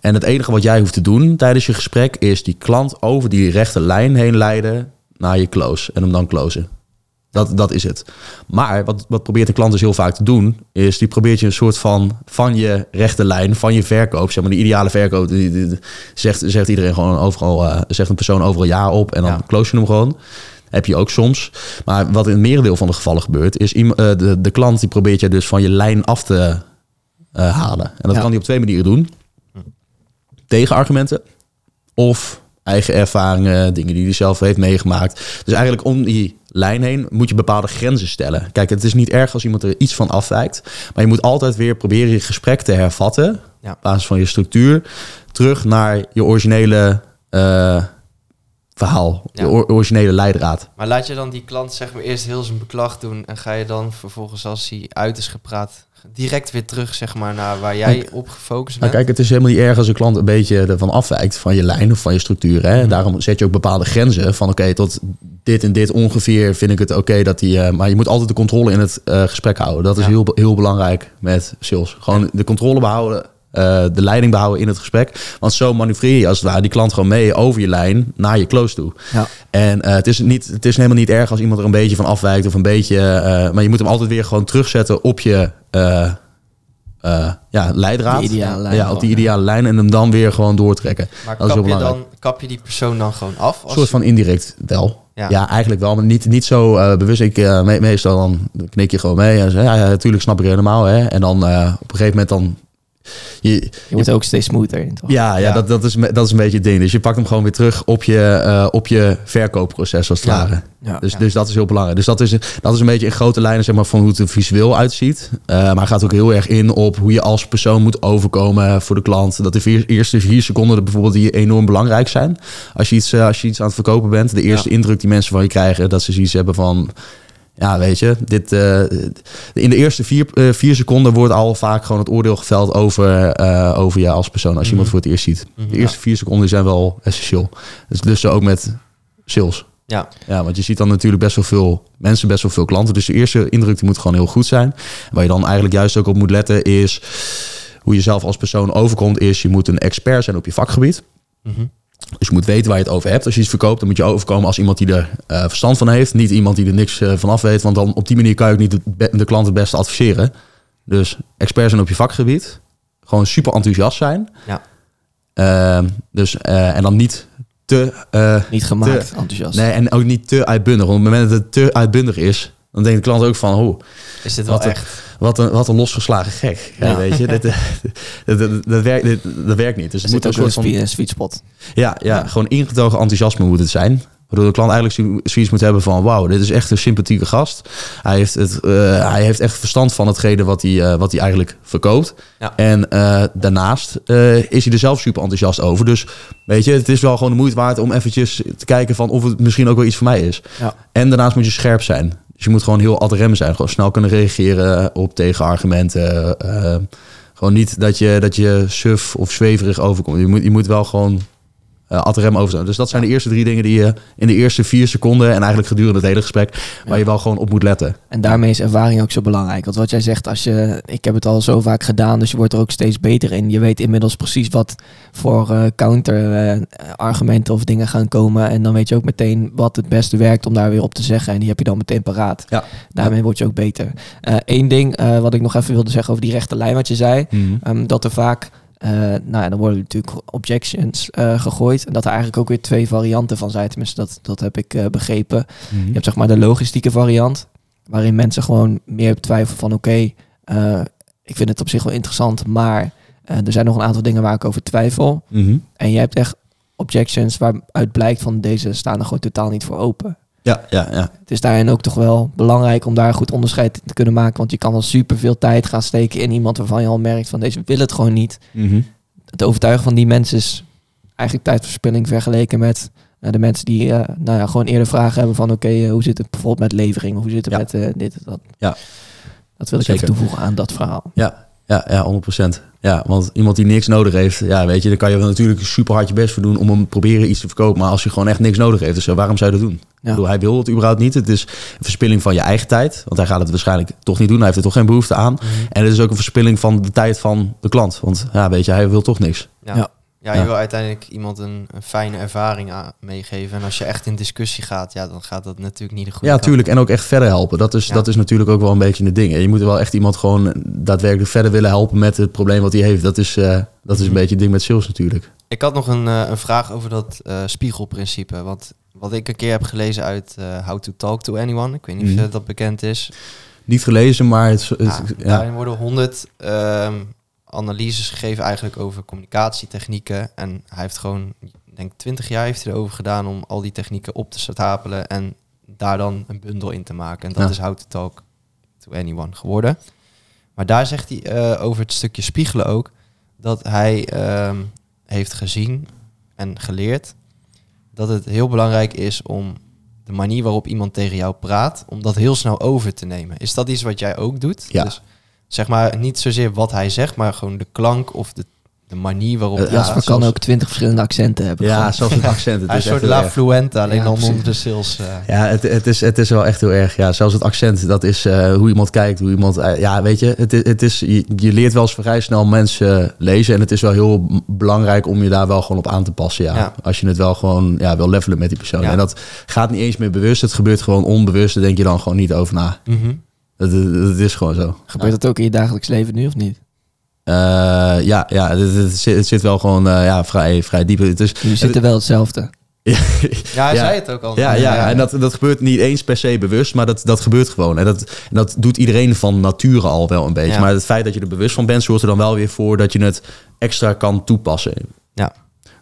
Speaker 2: En het enige wat jij hoeft te doen tijdens je gesprek is die klant over die rechte lijn heen leiden naar je close en hem dan closen. Dat, dat is het. Maar wat, wat probeert de klant dus heel vaak te doen, is die probeert je een soort van van je rechte lijn, van je verkoop, zeg maar de ideale verkoop, die, die- die- zegt, zegt iedereen gewoon overal, eh, zegt een persoon overal ja op en dan
Speaker 1: Ja.
Speaker 2: close je hem gewoon. Heb je ook soms. Maar wat in het merendeel van de gevallen gebeurt, is eh, de, de klant die probeert je dus van je lijn af te eh, halen. En dat
Speaker 3: Ja.
Speaker 2: kan hij op twee manieren doen tegenargumenten of eigen ervaringen, dingen die hij zelf heeft meegemaakt. Dus eigenlijk om die lijn heen moet je bepaalde grenzen stellen. Kijk, het is niet erg als iemand er iets van afwijkt, maar je moet altijd weer proberen je gesprek te hervatten
Speaker 1: Ja.
Speaker 2: op basis van je structuur terug naar je originele eh, verhaal,
Speaker 1: Ja.
Speaker 2: je or- originele leidraad.
Speaker 1: Maar laat je dan die klant zeg maar eerst heel zijn beklag doen en ga je dan vervolgens als hij uit is gepraat direct weer terug zeg maar naar waar jij
Speaker 2: Kijk,
Speaker 1: op gefocust
Speaker 2: Nou,
Speaker 1: bent?
Speaker 2: kijk, het is helemaal niet erg als een klant een beetje ervan afwijkt van je lijn of van je structuur. Hè?
Speaker 1: Mhm.
Speaker 2: Daarom zet je ook bepaalde grenzen van oké, tot dit en dit ongeveer vind ik het oké dat die. eh, maar je moet altijd de controle in het eh, gesprek houden. Dat is
Speaker 1: Ja.
Speaker 2: heel, heel belangrijk met sales. Gewoon de controle behouden. Eh, de leiding behouden in het gesprek. Want zo manoeuvreer je als het ware die klant gewoon mee over je lijn naar je close toe.
Speaker 3: Ja.
Speaker 2: En eh, het, is niet, het is helemaal niet erg als iemand er een beetje van afwijkt of een beetje. eh, maar je moet hem altijd weer gewoon terugzetten op je eh, eh, ja, leidraad.
Speaker 3: De ideale lijn.
Speaker 2: Ja, op die ideale lijn en hem dan weer gewoon doortrekken.
Speaker 1: maar
Speaker 2: dat is
Speaker 1: kap
Speaker 2: heel
Speaker 1: je, dan, kap je die persoon dan gewoon af?
Speaker 2: Een soort van indirect wel. Ja,
Speaker 1: Ja.
Speaker 2: eigenlijk wel, maar niet, niet zo eh, bewust. Ik, me- meestal dan knik je gewoon mee en zeg ja, ja, natuurlijk snap ik helemaal. Hè. En dan eh, op een gegeven moment dan... Je,
Speaker 3: Je wordt ook steeds smoother in, toch?
Speaker 2: ja, ja,
Speaker 1: Ja.
Speaker 2: Dat, dat, is, dat is een beetje het ding. Dus je pakt hem gewoon weer terug op je, eh, op je verkoopproces als het
Speaker 1: Ja.
Speaker 2: ware.
Speaker 3: Ja.
Speaker 2: Dus, dus dat is heel belangrijk. Dus dat is, dat is een beetje in grote lijnen zeg maar, van hoe het er visueel uitziet. Eh, maar gaat ook heel erg in op hoe je als persoon moet overkomen voor de klant. Dat de vier, eerste vier seconden bijvoorbeeld die enorm belangrijk zijn. Als je iets, eh, als je iets aan het verkopen bent. De eerste indruk die mensen van je krijgen. Dat ze zoiets hebben van... Ja, weet je, dit, eh, in de eerste vier, eh, vier seconden wordt al vaak gewoon het oordeel geveld over, eh, over je als persoon. Als je
Speaker 1: Mhm.
Speaker 2: iemand voor het eerst ziet.
Speaker 1: Mhm.
Speaker 2: De eerste vier seconden zijn wel essentieel. Dus, dus ook met sales.
Speaker 1: Ja,
Speaker 2: Ja, want je ziet dan natuurlijk best wel veel mensen, best wel veel klanten. Dus de eerste indruk die moet gewoon heel goed zijn. Waar je dan eigenlijk juist ook op moet letten is... hoe je zelf als persoon overkomt is... je moet een expert zijn op je vakgebied.
Speaker 1: Mhm.
Speaker 2: Dus je moet weten waar je het over hebt. Als je iets verkoopt, dan moet je overkomen als iemand die er eh, verstand van heeft. Niet iemand die er niks eh, van af weet. Want dan op die manier kan je ook niet de, klant het beste adviseren. Dus expert zijn op je vakgebied. Gewoon super enthousiast zijn.
Speaker 1: Ja.
Speaker 2: Ehm, dus, eh, en dan niet te...
Speaker 3: Niet gemaakt, enthousiast.
Speaker 2: nee, en ook niet te uitbundig. Want op het moment dat het te uitbundig is... dan denkt de klant ook van... Oh,
Speaker 1: Is dit wel echt?
Speaker 2: Wat een, wat een losgeslagen gek. Ja, weet je, dit, dat, dat, dat, werkt, dit- dat werkt niet. Dus het moet
Speaker 3: zit
Speaker 2: een
Speaker 3: ook
Speaker 2: soort
Speaker 3: een
Speaker 2: van...
Speaker 3: sweet, spot.
Speaker 2: Ja, ja, gewoon ingetogen enthousiasme moet het zijn. Waardoor de klant eigenlijk zo- zoiets moet hebben van... wauw, dit is echt een sympathieke gast. Hij heeft, het, eh, hij heeft echt verstand van hetgene wat hij, eh, wat hij eigenlijk verkoopt.
Speaker 1: Ja.
Speaker 2: En eh, daarnaast is hij er zelf super enthousiast over. Dus weet je, het is wel gewoon de moeite waard om eventjes te kijken... van of het misschien ook wel iets voor mij is.
Speaker 3: Ja.
Speaker 2: En daarnaast moet je scherp zijn. Dus je moet gewoon heel ad rem zijn. Gewoon snel kunnen reageren op tegenargumenten. eh, gewoon niet dat je, dat je suf of zweverig overkomt. Je moet, je moet wel gewoon eh ad rem over. Dus dat zijn de eerste drie dingen die je in de eerste vier seconden... en eigenlijk gedurende het hele gesprek... waar je wel gewoon op moet letten.
Speaker 3: En daarmee is ervaring ook zo belangrijk. Want wat jij zegt, als je, ik heb het al zo vaak gedaan, dus je wordt er ook steeds beter in. Je weet inmiddels precies wat voor eh, counter-argumenten of dingen gaan komen. En dan weet je ook meteen wat het beste werkt om daar weer op te zeggen. En die heb je dan meteen paraat.
Speaker 2: Ja.
Speaker 3: Daarmee word je ook beter. Eén ding eh, wat ik nog even wilde zeggen over die rechte lijn wat je zei. Ehm, dat er vaak, eh, nou ja, dan worden natuurlijk objections eh, gegooid. En dat er eigenlijk ook weer twee varianten van zijn. Tenminste, dat, dat heb ik eh, begrepen. Je hebt zeg maar de logistieke variant, waarin mensen gewoon meer twijfelen van oké, ik vind het op zich wel interessant, maar er zijn nog een aantal dingen waar ik over twijfel.
Speaker 2: Mhm.
Speaker 3: En je hebt echt objections waaruit blijkt van deze staan er gewoon totaal niet voor open.
Speaker 2: Ja, ja, ja.
Speaker 3: Het is daarin ook toch wel belangrijk om daar goed onderscheid in te kunnen maken, want je kan al super veel tijd gaan steken in iemand waarvan je al merkt van deze wil het gewoon niet.
Speaker 2: Mhm.
Speaker 3: Het overtuigen van die mensen is eigenlijk tijdverspilling vergeleken met eh, de mensen die eh, nou ja, gewoon eerder vragen hebben van oké, eh, hoe zit het bijvoorbeeld met levering of hoe zit het
Speaker 2: Ja.
Speaker 3: met dit en dat.
Speaker 2: Ja.
Speaker 3: Dat wil ik
Speaker 2: Zeker.
Speaker 3: even toevoegen aan dat verhaal.
Speaker 2: Ja, ja, ja, 100%. Ja, want iemand die niks nodig heeft, ja, weet je, dan kan je wel natuurlijk super hard je best voor doen om hem proberen iets te verkopen. Maar als je gewoon echt niks nodig heeft, dus waarom zou je dat doen? Ik bedoel, hij wil het überhaupt niet. Het is een verspilling van je eigen tijd, want hij gaat het waarschijnlijk toch niet doen. Hij heeft er toch geen behoefte aan. En het is ook een verspilling van de tijd van de klant. Want ja, weet je, hij wil toch niks.
Speaker 1: Ja.
Speaker 3: Ja.
Speaker 1: Ja. je wil uiteindelijk iemand een, een fijne ervaring aan- meegeven. En als je echt in discussie gaat, ja, dan gaat dat natuurlijk niet de goede
Speaker 2: Ja,
Speaker 1: kant.
Speaker 2: tuurlijk. En ook echt verder helpen. Dat is,
Speaker 1: Ja.
Speaker 2: dat is natuurlijk ook wel een beetje het ding. En je moet wel echt iemand gewoon daadwerkelijk verder willen helpen met het probleem wat hij heeft. Dat is, eh, dat is een
Speaker 1: Mhm.
Speaker 2: beetje het ding met sales natuurlijk.
Speaker 1: Ik had nog een, eh, een vraag over dat eh, spiegelprincipe. Want wat ik een keer heb gelezen uit How to Talk to Anyone. Ik weet niet
Speaker 2: Mhm.
Speaker 1: of eh, dat bekend is.
Speaker 2: Niet gelezen, maar het, het-
Speaker 1: Ja,
Speaker 2: ja.
Speaker 1: Daarin worden honderd ehm, analyses gegeven eigenlijk over communicatietechnieken. En hij heeft gewoon, ik denk 20 jaar heeft hij erover gedaan om al die technieken op te stapelen en daar dan een bundel in te maken. En dat
Speaker 2: Ja.
Speaker 1: is How to Talk to Anyone geworden. Maar daar zegt hij eh, over het stukje spiegelen ook, dat hij ehm, heeft gezien en geleerd dat het heel belangrijk is om de manier waarop iemand tegen jou praat, om dat heel snel over te nemen. Is dat iets wat jij ook doet?
Speaker 2: Ja.
Speaker 1: Dus zeg maar niet zozeer wat hij zegt, maar gewoon de klank of de, de manier waarop
Speaker 2: Eh,
Speaker 1: hij
Speaker 2: ja,
Speaker 3: kan
Speaker 2: zoals-
Speaker 3: ook twintig verschillende accenten hebben.
Speaker 2: Ja,
Speaker 3: Gewoon.
Speaker 2: zelfs het accent. Het
Speaker 1: Hij
Speaker 2: is
Speaker 1: een soort La. Fluenta, alleen
Speaker 3: Ja,
Speaker 1: dan onder de sales. eh.
Speaker 2: Ja, het, het, is, het is wel echt heel erg. Ja, zelfs het accent, dat is eh, hoe iemand kijkt, hoe iemand... eh, ja, weet je, het, is- het is, je, je leert wel eens vrij snel mensen lezen. En het is wel heel belangrijk om je daar wel gewoon op aan te passen. Ja.
Speaker 1: Ja.
Speaker 2: Als je het wel gewoon ja, wil levelen met die persoon.
Speaker 1: Ja.
Speaker 2: En dat gaat niet eens meer bewust. Het gebeurt gewoon onbewust. Daar denk je dan gewoon niet over na.
Speaker 1: Mhm.
Speaker 2: Dat, dat, dat is gewoon zo.
Speaker 3: Gebeurt dat ook in je dagelijks leven nu of niet?
Speaker 2: Eh, ja, ja het, het zit, het zit wel gewoon eh, ja, vrij, vrij diep. Het is,
Speaker 3: Jullie zitten wel hetzelfde.
Speaker 1: Ja, hij
Speaker 2: Ja.
Speaker 1: zei het ook al.
Speaker 2: Ja, ja, en dat, dat gebeurt niet eens per se bewust, maar dat, dat gebeurt gewoon. En dat, en dat doet iedereen van nature al wel een beetje.
Speaker 1: Ja.
Speaker 2: Maar het feit dat je er bewust van bent, zorgt er dan wel weer voor dat je het extra kan toepassen.
Speaker 1: Ja.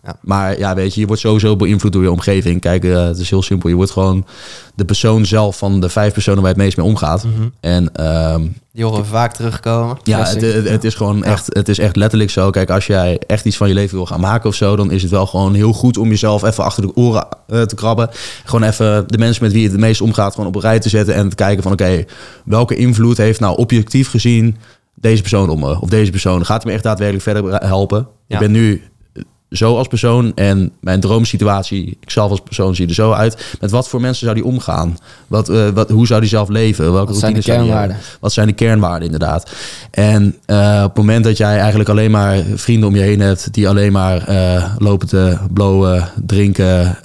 Speaker 1: Ja.
Speaker 2: Maar ja, weet je, je wordt sowieso beïnvloed door je omgeving. Kijk, eh, het is heel simpel. Je wordt gewoon de persoon zelf van de vijf personen waar je het meest mee omgaat.
Speaker 1: Mhm.
Speaker 2: En ehm,
Speaker 1: Die horen we vaak terugkomen.
Speaker 2: ja, het, het, het is gewoon
Speaker 1: Ja.
Speaker 2: echt, het is echt letterlijk zo. Kijk, als jij echt iets van je leven wil gaan maken of zo, dan is het wel gewoon heel goed om jezelf even achter de oren eh, te krabben. Gewoon even de mensen met wie je het meest omgaat, gewoon op een rij te zetten en te kijken van oké, welke invloed heeft nou objectief gezien deze persoon op me? Of deze persoon gaat hij me echt daadwerkelijk verder helpen?
Speaker 1: Ja.
Speaker 2: Ik ben nu zo als persoon en mijn droomsituatie, ik zelf als persoon zie er zo uit. Met wat voor mensen zou die omgaan? Wat, eh, wat, hoe zou die zelf leven? Welke
Speaker 3: Wat zijn de kernwaarden?
Speaker 2: Wat zijn de kernwaarden inderdaad? En eh, op het moment dat jij eigenlijk alleen maar vrienden om je heen hebt die alleen maar eh, lopen te blowen, drinken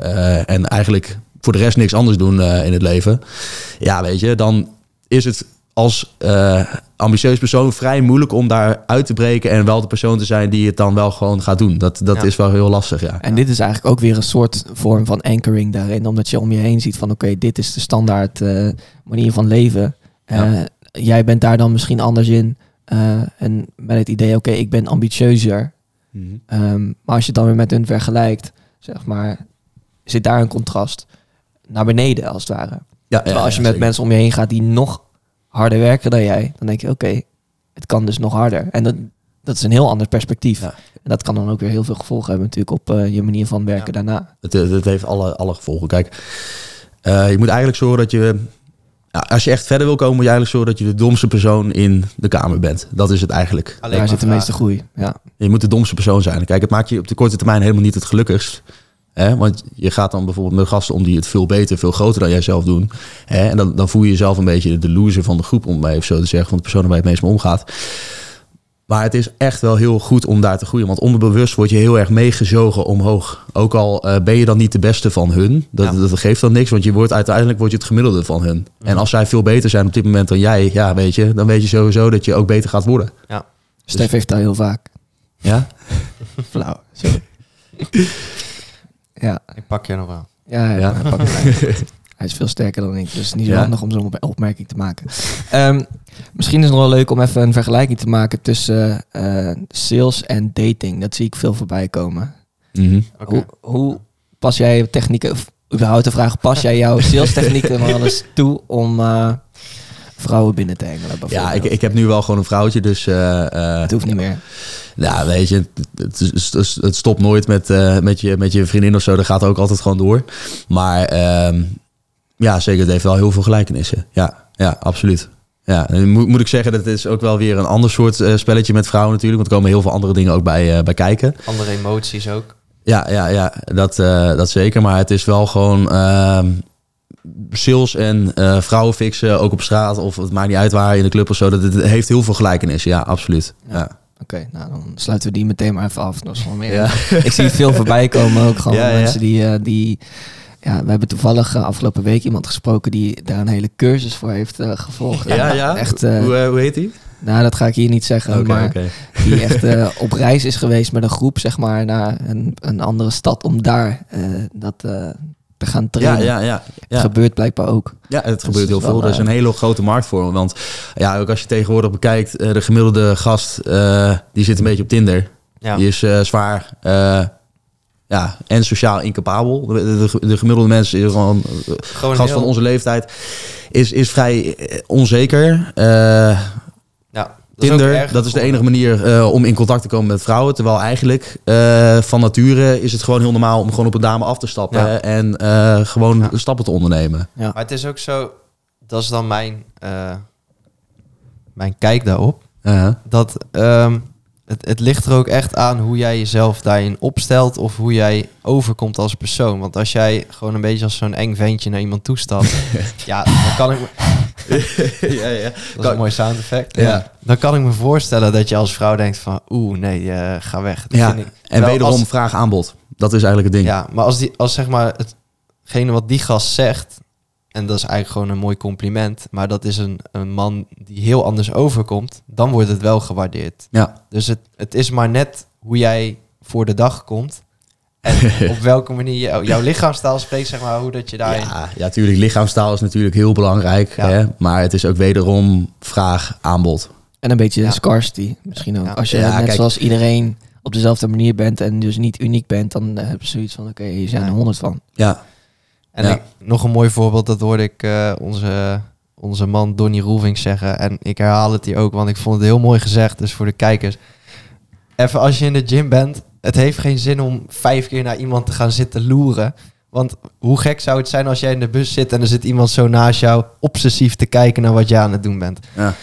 Speaker 2: en eigenlijk voor de rest niks anders doen in het leven. Ja, weet je, dan is het als ambitieus persoon vrij moeilijk om daar uit te breken en wel de persoon te zijn die het dan wel gewoon gaat doen. Dat, dat
Speaker 1: Ja.
Speaker 2: is wel heel lastig, ja.
Speaker 3: En dit is eigenlijk ook weer een soort vorm van anchoring daarin. Omdat je om je heen ziet van oké, dit is de standaard eh, manier van leven.
Speaker 2: Ja.
Speaker 3: Eh, jij bent daar dan misschien anders in. Eh, en met het idee, oké, ik ben ambitieuzer. Ehm, maar als je het dan weer met hun vergelijkt, zeg maar, zit daar een contrast naar beneden als het ware.
Speaker 2: Ja,
Speaker 3: Terwijl als je met mensen om je heen gaat die nog harder werken dan jij, dan denk je, oké, het kan dus nog harder. En dat, dat is een heel ander perspectief.
Speaker 2: Ja.
Speaker 3: En dat kan dan ook weer heel veel gevolgen hebben natuurlijk op eh, je manier van werken
Speaker 1: Ja.
Speaker 3: daarna.
Speaker 2: Het, het heeft alle, alle gevolgen. Kijk, eh, je moet eigenlijk zorgen dat je... Ja, als je echt verder wil komen, moet je eigenlijk zorgen dat je de domste persoon in de kamer bent. Dat is het eigenlijk.
Speaker 1: Alleen
Speaker 3: daar
Speaker 1: maar
Speaker 3: zit de meeste groei. Ja.
Speaker 2: Je moet de domste persoon zijn. Kijk, het maakt je op de korte termijn helemaal niet het gelukkigst. Hè? Want je gaat dan bijvoorbeeld met gasten om die het veel beter, veel groter dan jij zelf doen. Hè? En dan, dan voel je jezelf een beetje de loser van de groep, om maar even zo te zeggen, van de persoon waar je het meest mee omgaat. Maar het is echt wel heel goed om daar te groeien. Want onderbewust word je heel erg meegezogen omhoog. Ook al eh, ben je dan niet de beste van hun. Dat,
Speaker 1: Ja.
Speaker 2: dat geeft dan niks. Want je wordt uiteindelijk word je het gemiddelde van hun. En als zij veel beter zijn op dit moment dan jij, ja, weet je, dan weet je sowieso dat je ook beter gaat worden.
Speaker 3: Stef heeft dat heel vaak.
Speaker 2: Ja?
Speaker 3: Flauw. Ja,
Speaker 1: Ik pak je nog wel.
Speaker 3: ja, hij,
Speaker 2: Ja.
Speaker 3: hij is veel sterker dan ik, dus niet zo
Speaker 2: Ja.
Speaker 3: handig om zo'n op- opmerking te maken. Ehm, misschien is het nog wel leuk om even een vergelijking te maken tussen eh, sales en dating. Dat zie ik veel voorbij komen.
Speaker 2: Mhm.
Speaker 3: Hoe, hoe pas jij je technieken, of überhaupt de vraag, pas jij jouw sales technieken maar wel eens toe om eh, vrouwen binnen te hengelen?
Speaker 2: Ja,
Speaker 3: bijvoorbeeld?
Speaker 2: ik, ik heb nu wel gewoon een vrouwtje, dus... eh, eh,
Speaker 3: Het hoeft niet meer.
Speaker 2: Ja, weet je, het, het, stopt nooit met, eh, met, je, met je vriendin of zo. Dat gaat ook altijd gewoon door. Maar ehm, ja, zeker, het heeft wel heel veel gelijkenissen. Ja, ja absoluut. Ja, en moet, moet ik zeggen, dat is ook wel weer een ander soort eh, spelletje met vrouwen natuurlijk. Want er komen heel veel andere dingen ook bij, eh, bij kijken.
Speaker 1: Andere emoties ook.
Speaker 2: Ja, ja, ja dat, eh, dat zeker. Maar het is wel gewoon ehm, sales en eh, vrouwen fixen, ook op straat. Of het maakt niet uit waar, in de club of zo. Dat, het heeft heel veel gelijkenissen, ja, absoluut.
Speaker 3: Ja.
Speaker 2: Ja.
Speaker 3: Oké, nou dan sluiten we die meteen maar even af. Dat is gewoon meer.
Speaker 2: Ja.
Speaker 3: Ik zie veel voorbij komen ook gewoon
Speaker 2: Ja,
Speaker 3: mensen die, eh, die ja, we hebben toevallig eh, afgelopen week iemand gesproken die daar een hele cursus voor heeft gevolgd.
Speaker 2: Ja, ja.
Speaker 3: Echt,
Speaker 2: hoe, hoe heet die?
Speaker 3: nou, dat ga ik hier niet zeggen,
Speaker 2: Oké,
Speaker 3: maar die echt op reis is geweest met een groep, zeg maar, naar een, een andere stad om daar dat te gaan
Speaker 2: Ja,
Speaker 3: trainen.
Speaker 2: ja, ja. ja.
Speaker 3: Gebeurt blijkbaar ook.
Speaker 2: Ja, het gebeurt
Speaker 3: is
Speaker 2: heel
Speaker 3: wel,
Speaker 2: veel. Er is een hele grote markt voor. Want ja, ook als je tegenwoordig bekijkt, eh, de gemiddelde gast, eh, die zit een beetje op Tinder.
Speaker 1: Ja.
Speaker 2: Die is eh, zwaar eh, ja, en sociaal incapabel. De, de, de gemiddelde mens is gewoon,
Speaker 1: Gewoon
Speaker 2: gast
Speaker 1: heel-
Speaker 2: van onze leeftijd, is, is vrij eh, onzeker.
Speaker 1: Is
Speaker 2: Tinder, dat is de enige manier eh, om in contact te komen met vrouwen. Terwijl eigenlijk eh, van nature is het gewoon heel normaal om gewoon op een dame af te stappen.
Speaker 1: Ja.
Speaker 2: En eh, gewoon
Speaker 1: Ja.
Speaker 2: stappen te ondernemen.
Speaker 3: Ja.
Speaker 1: Maar het is ook zo, dat is dan mijn, eh, mijn kijk daarop. Dat ehm, het, het ligt er ook echt aan hoe jij jezelf daarin opstelt of hoe jij overkomt als persoon. Want als jij gewoon een beetje als zo'n eng ventje naar iemand toestapt, ja, dan kan ik me...
Speaker 2: ja, ja.
Speaker 1: Dat is een mooi sound effect.
Speaker 2: Ja.
Speaker 1: Dan kan ik me voorstellen dat je als vrouw denkt van, oeh, nee, eh, ga weg. Dat
Speaker 2: Ja,
Speaker 1: vind ik-
Speaker 2: En wederom
Speaker 1: als-
Speaker 2: vraag aanbod. Dat is eigenlijk het ding.
Speaker 1: Ja, maar als, die, als zeg maar hetgene wat die gast zegt, en dat is eigenlijk gewoon een mooi compliment, maar dat is een, een man die heel anders overkomt, dan wordt het wel gewaardeerd.
Speaker 2: Ja.
Speaker 1: Dus het, het is maar net hoe jij voor de dag komt. En op welke manier jouw lichaamstaal spreekt, zeg maar, hoe dat je daarin...
Speaker 2: Ja, ja, natuurlijk. Lichaamstaal is natuurlijk heel belangrijk.
Speaker 1: Ja.
Speaker 2: Hè? Maar het is ook wederom vraag aanbod.
Speaker 3: En een beetje
Speaker 1: Ja.
Speaker 3: scarcity misschien ook.
Speaker 1: Ja.
Speaker 3: Als je
Speaker 2: Ja,
Speaker 3: net
Speaker 2: kijk.
Speaker 3: zoals iedereen op dezelfde manier bent en dus niet uniek bent, dan eh, heb je zoiets van, oké, hier zijn er honderd van.
Speaker 2: Ja.
Speaker 1: En
Speaker 2: Ja.
Speaker 1: ik, nog een mooi voorbeeld, dat hoorde ik eh, onze, onze man Donny Roelvink zeggen. En ik herhaal het hier ook, want ik vond het heel mooi gezegd. Dus voor de kijkers. Even als je in de gym bent, het heeft geen zin om vijf keer naar iemand te gaan zitten loeren. Want hoe gek zou het zijn als jij in de bus zit en er zit iemand zo naast jou obsessief te kijken naar wat je aan het doen bent.
Speaker 2: Ja.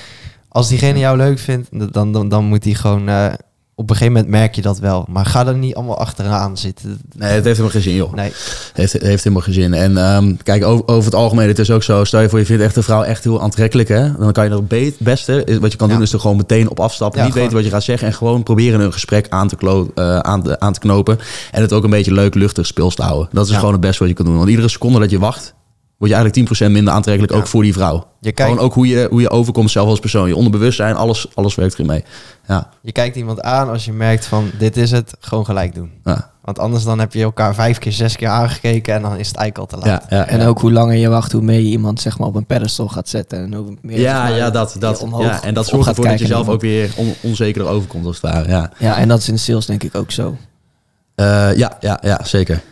Speaker 1: Als diegene jou leuk vindt, dan, dan, dan moet hij gewoon eh, op een gegeven moment merk je dat wel. Maar ga er niet allemaal achteraan zitten.
Speaker 2: Nee, het heeft helemaal geen zin, joh.
Speaker 1: Nee,
Speaker 2: Heeft, heeft helemaal geen zin. En ehm, kijk, over, over het algemeen, het is ook zo. Stel je voor, je vindt echt een vrouw echt heel aantrekkelijk, hè? Dan kan je er het be- beste, is- wat je kan
Speaker 1: Ja.
Speaker 2: doen, is er gewoon meteen op afstappen.
Speaker 1: Ja,
Speaker 2: niet weten wat je gaat zeggen en gewoon proberen een gesprek aan te, klo- eh, aan, te, aan te knopen. En het ook een beetje leuk, luchtig speels te houden. Dat is
Speaker 1: Ja.
Speaker 2: gewoon het beste wat je kan doen. Want iedere seconde dat je wacht, word je eigenlijk 10% minder aantrekkelijk,
Speaker 1: Ja.
Speaker 2: ook voor die vrouw.
Speaker 1: je kijkt,
Speaker 2: Gewoon ook hoe je, hoe je overkomt zelf als persoon. Je onderbewustzijn, alles, alles werkt erin mee. Ja,
Speaker 1: je kijkt iemand aan als je merkt van dit is het, gewoon gelijk doen.
Speaker 2: ja,
Speaker 1: Want anders dan heb je elkaar vijf keer, zes keer aangekeken en dan is het eigenlijk al te laat.
Speaker 2: ja. ja,
Speaker 3: En ook hoe langer je wacht, hoe meer je iemand zeg maar, op een pedestal gaat zetten. En hoe meer
Speaker 2: Ja, ja, dat, dat, ja, en dat zorgt ervoor dat je zelf ook weer on, onzekerder overkomt als het ware. Ja,
Speaker 3: Ja, en dat is in sales denk ik ook zo.
Speaker 2: Eh, ja, ja, ja zeker.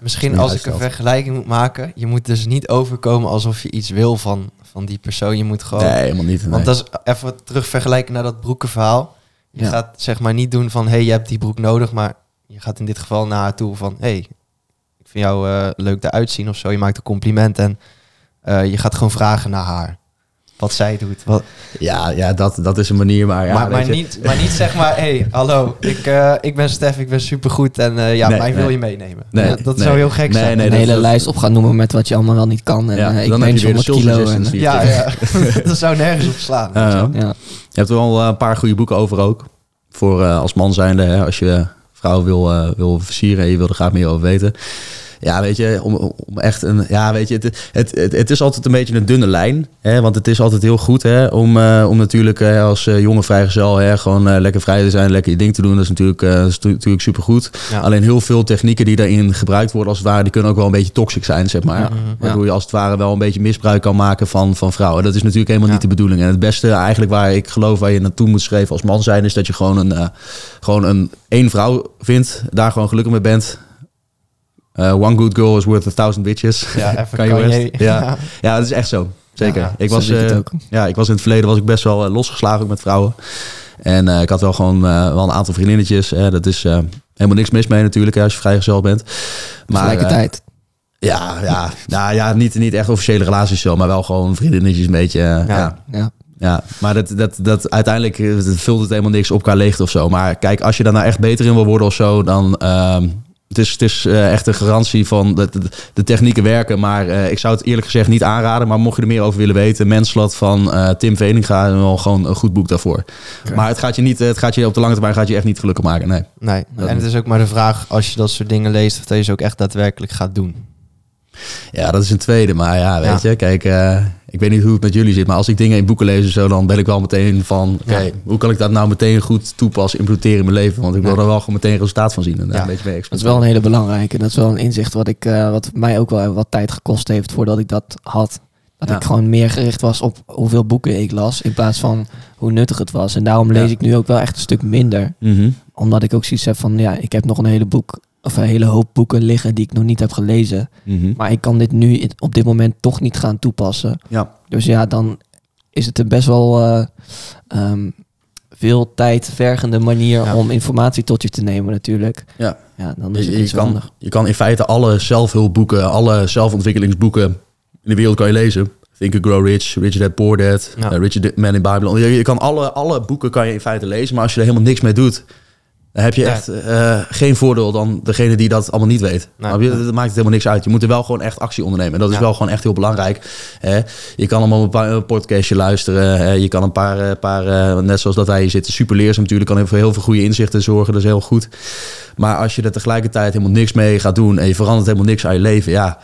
Speaker 1: Misschien als ik een vergelijking moet maken, je moet dus niet overkomen alsof je iets wil van, van die persoon. Je moet gewoon.
Speaker 2: Nee, helemaal niet. nee.
Speaker 1: Want dat is even terug vergelijken naar dat broekenverhaal. Je
Speaker 3: Ja.
Speaker 1: gaat zeg maar niet doen van hé, hey, je hebt die broek nodig, maar je gaat in dit geval naar haar toe van hé, hey, ik vind jou eh, leuk eruit zien of zo. Je maakt een compliment en eh, je gaat gewoon vragen naar haar. Wat zij doet. Wat,
Speaker 2: Ja, ja dat, dat is een manier, maar ja,
Speaker 1: maar, maar, niet, maar niet zeg maar, hé, hey, hallo, ik, eh, ik ben Stef, ik ben supergoed en eh, ja,
Speaker 2: Nee,
Speaker 1: mij wil je meenemen.
Speaker 2: Nee,
Speaker 1: Ja, dat
Speaker 2: nee.
Speaker 1: zou heel gek
Speaker 2: Nee,
Speaker 1: zijn.
Speaker 2: nee,
Speaker 3: een hele
Speaker 2: dat-
Speaker 3: lijst op gaan noemen met wat je allemaal wel niet kan. En
Speaker 2: Ja,
Speaker 3: eh, ik
Speaker 2: dan
Speaker 3: neem
Speaker 2: je weer de
Speaker 3: 100
Speaker 2: sales
Speaker 3: kilo. En.
Speaker 1: Ja, ja. dat zou nergens op slaan.
Speaker 2: Ja. Je hebt er wel een paar goede boeken over ook. Voor eh, als man zijnde, hè, als je vrouw wil, eh, wil versieren en je wil er graag meer over weten. Ja, weet je, om, om echt een. Ja, weet je, het, het, het, het is altijd een beetje een dunne lijn. Hè, want het is altijd heel goed hè, om, eh, om natuurlijk eh, als eh, jonge vrijgezel hè, gewoon lekker vrij te zijn, lekker je ding te doen. Dat is natuurlijk, dat is natuurlijk supergoed.
Speaker 1: Ja.
Speaker 2: Alleen heel veel technieken die daarin gebruikt worden, als het ware, die kunnen ook wel een beetje toxic zijn, zeg maar.
Speaker 1: Mhm.
Speaker 2: Waardoor je als het ware wel een beetje misbruik kan maken van, van vrouwen. Dat is natuurlijk helemaal
Speaker 1: Ja.
Speaker 2: niet de bedoeling. En het beste eigenlijk waar ik geloof waar je naartoe moet schrijven als man zijn, is dat je gewoon een, gewoon een één vrouw vindt, daar gewoon gelukkig mee bent. Eh, one good girl is worth a thousand bitches.
Speaker 1: Ja, even
Speaker 2: Kanye West. Ja. Ja, dat is echt zo. Zeker.
Speaker 1: Ja,
Speaker 2: ik, was, eh, ja, ik was in het verleden was ik best wel eh, losgeslagen ook met vrouwen. En ik had wel gewoon wel een aantal vriendinnetjes. Dat is helemaal niks mis mee natuurlijk als je vrijgezel bent. Maar,
Speaker 3: Tegelijkertijd.
Speaker 2: ja, ja, nou, ja niet, niet echt officiële relaties zo, maar wel gewoon vriendinnetjes een beetje. ja.
Speaker 1: Ja.
Speaker 2: Ja.
Speaker 3: ja.
Speaker 2: maar dat, dat, dat uiteindelijk vult het helemaal niks op qua leegte of zo. Maar kijk, als je daar nou echt beter in wil worden of zo, dan. ehm, het is, het is eh, echt een garantie van dat de, de technieken werken. Maar eh, ik zou het eerlijk gezegd niet aanraden. Maar mocht je er meer over willen weten, Menslat van eh, Tim Veninga wel gewoon een goed boek daarvoor. Maar het gaat je niet, het gaat je op de lange termijn gaat je echt niet gelukkig maken. Nee.
Speaker 1: Nee, en het is ook maar de vraag als je dat soort dingen leest, of dat je ze ook echt daadwerkelijk gaat doen.
Speaker 2: Ja, dat is een tweede. Maar ja, weet
Speaker 1: Ja.
Speaker 2: je, kijk, ik weet niet hoe het met jullie zit. Maar als ik dingen in boeken lees en zo, dan ben ik wel meteen van... Oké,
Speaker 1: Ja.
Speaker 2: hoe kan ik dat nou meteen goed toepassen, implementeren in mijn leven? Want ik wil
Speaker 1: Ja.
Speaker 2: er wel gewoon meteen resultaat van zien. En daar
Speaker 1: Ja.
Speaker 2: een beetje mee
Speaker 3: Dat is wel een hele belangrijke. Dat is wel een inzicht wat, ik, eh, wat mij ook wel wat tijd gekost heeft voordat ik dat had. Dat
Speaker 2: Ja.
Speaker 3: ik gewoon meer gericht was op hoeveel boeken ik las. In plaats van hoe nuttig het was. En daarom lees ik nu ook wel echt een stuk minder.
Speaker 2: Mhm.
Speaker 3: Omdat ik ook zoiets heb van ja, ik heb nog een hele boek. Of een hele hoop boeken liggen die ik nog niet heb gelezen.
Speaker 2: Mhm.
Speaker 3: Maar ik kan dit nu in- op dit moment toch niet gaan toepassen.
Speaker 2: Ja.
Speaker 3: Dus ja, dan is het een best wel eh, ehm, veel tijd vergende manier
Speaker 1: Ja.
Speaker 3: om informatie tot je te nemen natuurlijk.
Speaker 2: Ja.
Speaker 3: Ja, dan is
Speaker 2: Je,
Speaker 3: het
Speaker 2: je kan,
Speaker 3: handig.
Speaker 2: je kan in feite alle zelfhulpboeken, alle zelfontwikkelingsboeken in de wereld kan je lezen. Think and Grow Rich, Rich Dad Poor Dad,
Speaker 1: Ja.
Speaker 2: eh, Rich Man in Babylon. Je, je kan alle, alle boeken kan je in feite lezen, maar als je er helemaal niks mee doet, dan heb je
Speaker 1: Ja.
Speaker 2: echt eh, geen voordeel dan degene die dat allemaal niet weet.
Speaker 1: Nee.
Speaker 2: Je? dat maakt het helemaal niks uit. Je moet er wel gewoon echt actie ondernemen. En dat is
Speaker 1: Ja.
Speaker 2: wel gewoon echt heel belangrijk. Hè? Je kan allemaal een paar een podcastje luisteren. Hè? Je kan een paar, eh, paar eh, net zoals dat wij hier zitten, super leerzaam natuurlijk. Kan voor heel veel goede inzichten zorgen. Dat is heel goed. Maar als je er tegelijkertijd helemaal niks mee gaat doen en je verandert helemaal niks aan je leven, ja.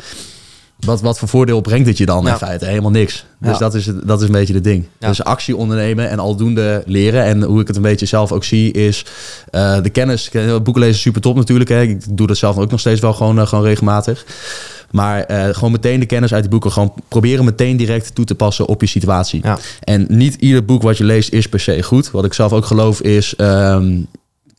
Speaker 2: Wat, wat voor voordeel brengt het je dan
Speaker 1: Ja.
Speaker 2: in feite? Helemaal niks. Dus
Speaker 3: Ja.
Speaker 2: dat, is, het- dat is een beetje het ding.
Speaker 1: Ja.
Speaker 2: Dus actie ondernemen en aldoende leren. En hoe ik het een beetje zelf ook zie is eh, de kennis. Boeken lezen is super top natuurlijk. Hè. Ik doe dat zelf ook nog steeds wel gewoon, eh, gewoon regelmatig. Maar eh, gewoon meteen de kennis uit die boeken. Gewoon proberen meteen direct toe te passen op je situatie. En niet ieder boek wat je leest is per se goed. Wat ik zelf ook geloof is... ehm,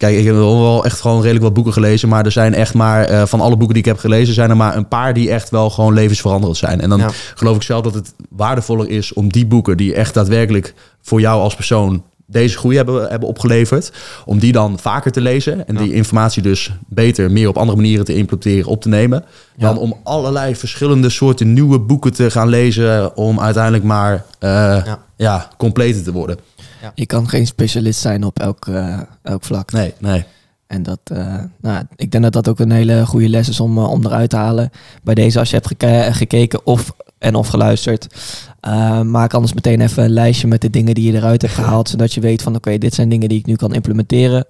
Speaker 2: Kijk, ik heb wel echt gewoon redelijk wat boeken gelezen. Maar er zijn echt maar eh, van alle boeken die ik heb gelezen, zijn er maar een paar die echt wel gewoon levensveranderend zijn. En dan
Speaker 1: Ja.
Speaker 2: geloof ik zelf dat het waardevoller is om die boeken die echt daadwerkelijk voor jou als persoon deze groei hebben, hebben opgeleverd, om die dan vaker te lezen en
Speaker 1: Ja.
Speaker 2: die informatie dus beter, meer op andere manieren te implementeren, op te nemen,
Speaker 3: Ja.
Speaker 2: dan om allerlei verschillende soorten nieuwe boeken te gaan lezen om uiteindelijk maar ja.
Speaker 1: Ja.
Speaker 2: completer te worden.
Speaker 1: Ja.
Speaker 3: Je kan geen specialist zijn op elk, eh, elk vlak.
Speaker 2: Nee, nee.
Speaker 3: En dat, eh, nou, ik denk dat dat ook een hele goede les is om, eh, om eruit te halen. Bij deze, als je hebt geke- gekeken of, en of geluisterd, maak anders meteen even een lijstje met de dingen die je eruit hebt gehaald. Zodat je weet van, oké, dit zijn dingen die ik nu kan implementeren.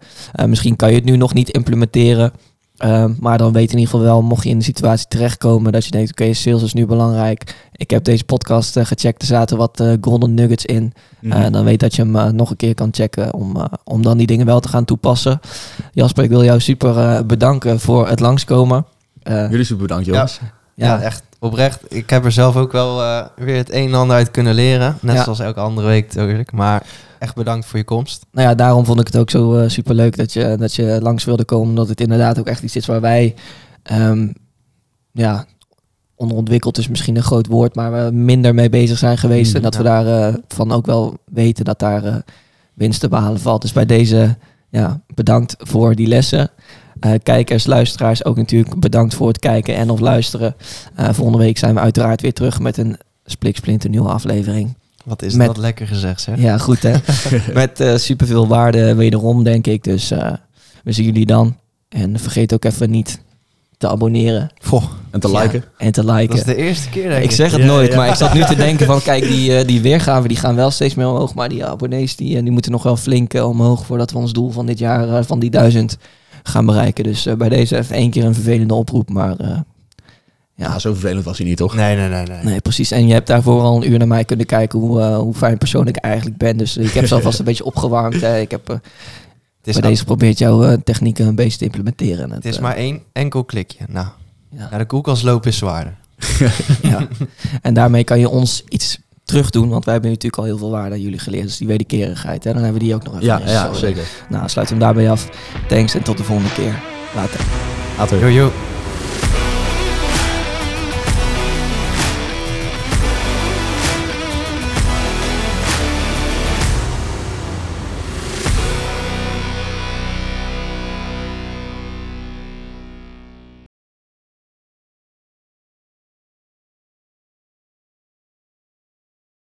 Speaker 3: Misschien kan je het nu nog niet implementeren. Eh, maar dan weet je in ieder geval wel, mocht je in de situatie terechtkomen dat je denkt, oké, sales is nu belangrijk. Ik heb deze podcast eh, gecheckt, er zaten wat eh, golden nuggets in. Eh, dan weet dat je hem nog een keer kan checken om, eh, om dan die dingen wel te gaan toepassen. Jasper, ik wil jou super eh, bedanken voor het langskomen. Eh,
Speaker 2: Jullie super bedankt, jongens.
Speaker 1: Ja,
Speaker 3: ja,
Speaker 1: echt oprecht. Ik heb er zelf ook wel eh, weer het een en ander uit kunnen leren. Net zoals elke andere week natuurlijk. Maar echt bedankt voor je komst.
Speaker 3: nou ja, daarom vond ik het ook zo eh, super leuk dat je, dat je langs wilde komen. Omdat het inderdaad ook echt iets is waar wij, ehm, ja, onderontwikkeld is misschien een groot woord, maar we minder mee bezig zijn geweest.
Speaker 2: Mm,
Speaker 3: en dat
Speaker 1: ja.
Speaker 3: we daarvan van ook wel weten dat daar eh, winst te behalen valt. Dus bij deze, ja, bedankt voor die lessen. Eh, kijkers, luisteraars, ook natuurlijk bedankt voor het kijken en of luisteren. Eh, volgende week zijn we uiteraard weer terug met een spliksplinter nieuwe aflevering.
Speaker 1: Wat is
Speaker 3: Met-
Speaker 1: dat lekker gezegd, zeg.
Speaker 3: Ja, goed hè. Met eh, superveel waarde wederom, denk ik. Dus eh, we zien jullie dan. En vergeet ook even niet te abonneren
Speaker 1: Goh,
Speaker 2: En te
Speaker 3: Ja,
Speaker 2: liken.
Speaker 3: en te
Speaker 1: dat
Speaker 3: liken.
Speaker 1: is de eerste keer, denk ik.
Speaker 3: Ik zeg het
Speaker 2: Ja,
Speaker 3: nooit,
Speaker 2: ja.
Speaker 3: maar ik zat nu te denken van... Kijk, die, die weergaven die gaan wel steeds meer omhoog. Maar die abonnees die, die moeten nog wel flink omhoog... voordat we ons doel van dit jaar, van die duizend, gaan bereiken. Dus eh, bij deze even één keer een vervelende oproep. Maar eh,
Speaker 2: Ja,
Speaker 3: ja,
Speaker 2: zo vervelend was hij niet, toch?
Speaker 1: Nee, nee, nee, nee.
Speaker 3: nee, precies. En je hebt daarvoor al een uur naar mij kunnen kijken... hoe, eh, hoe fijn persoon ik eigenlijk ben. Dus ik heb ze alvast een beetje opgewarmd. hè. Ik heb...
Speaker 1: het is,
Speaker 3: bij deze probeert jouw eh, technieken een beetje te implementeren.
Speaker 1: het is
Speaker 3: eh,
Speaker 1: maar één enkel klikje. Nou,
Speaker 3: ja.
Speaker 1: naar de koelkast lopen is zwaarder.
Speaker 3: ja. En daarmee kan je ons iets terug doen, want wij hebben natuurlijk al heel veel waarde aan jullie geleerd. Dus die wederkerigheid, hè, dan hebben we die ook nog even.
Speaker 2: Ja, ja zeker.
Speaker 3: Nou, sluit hem daarbij af. Thanks en tot de volgende keer. Later.
Speaker 2: Later.
Speaker 1: Yo, yo.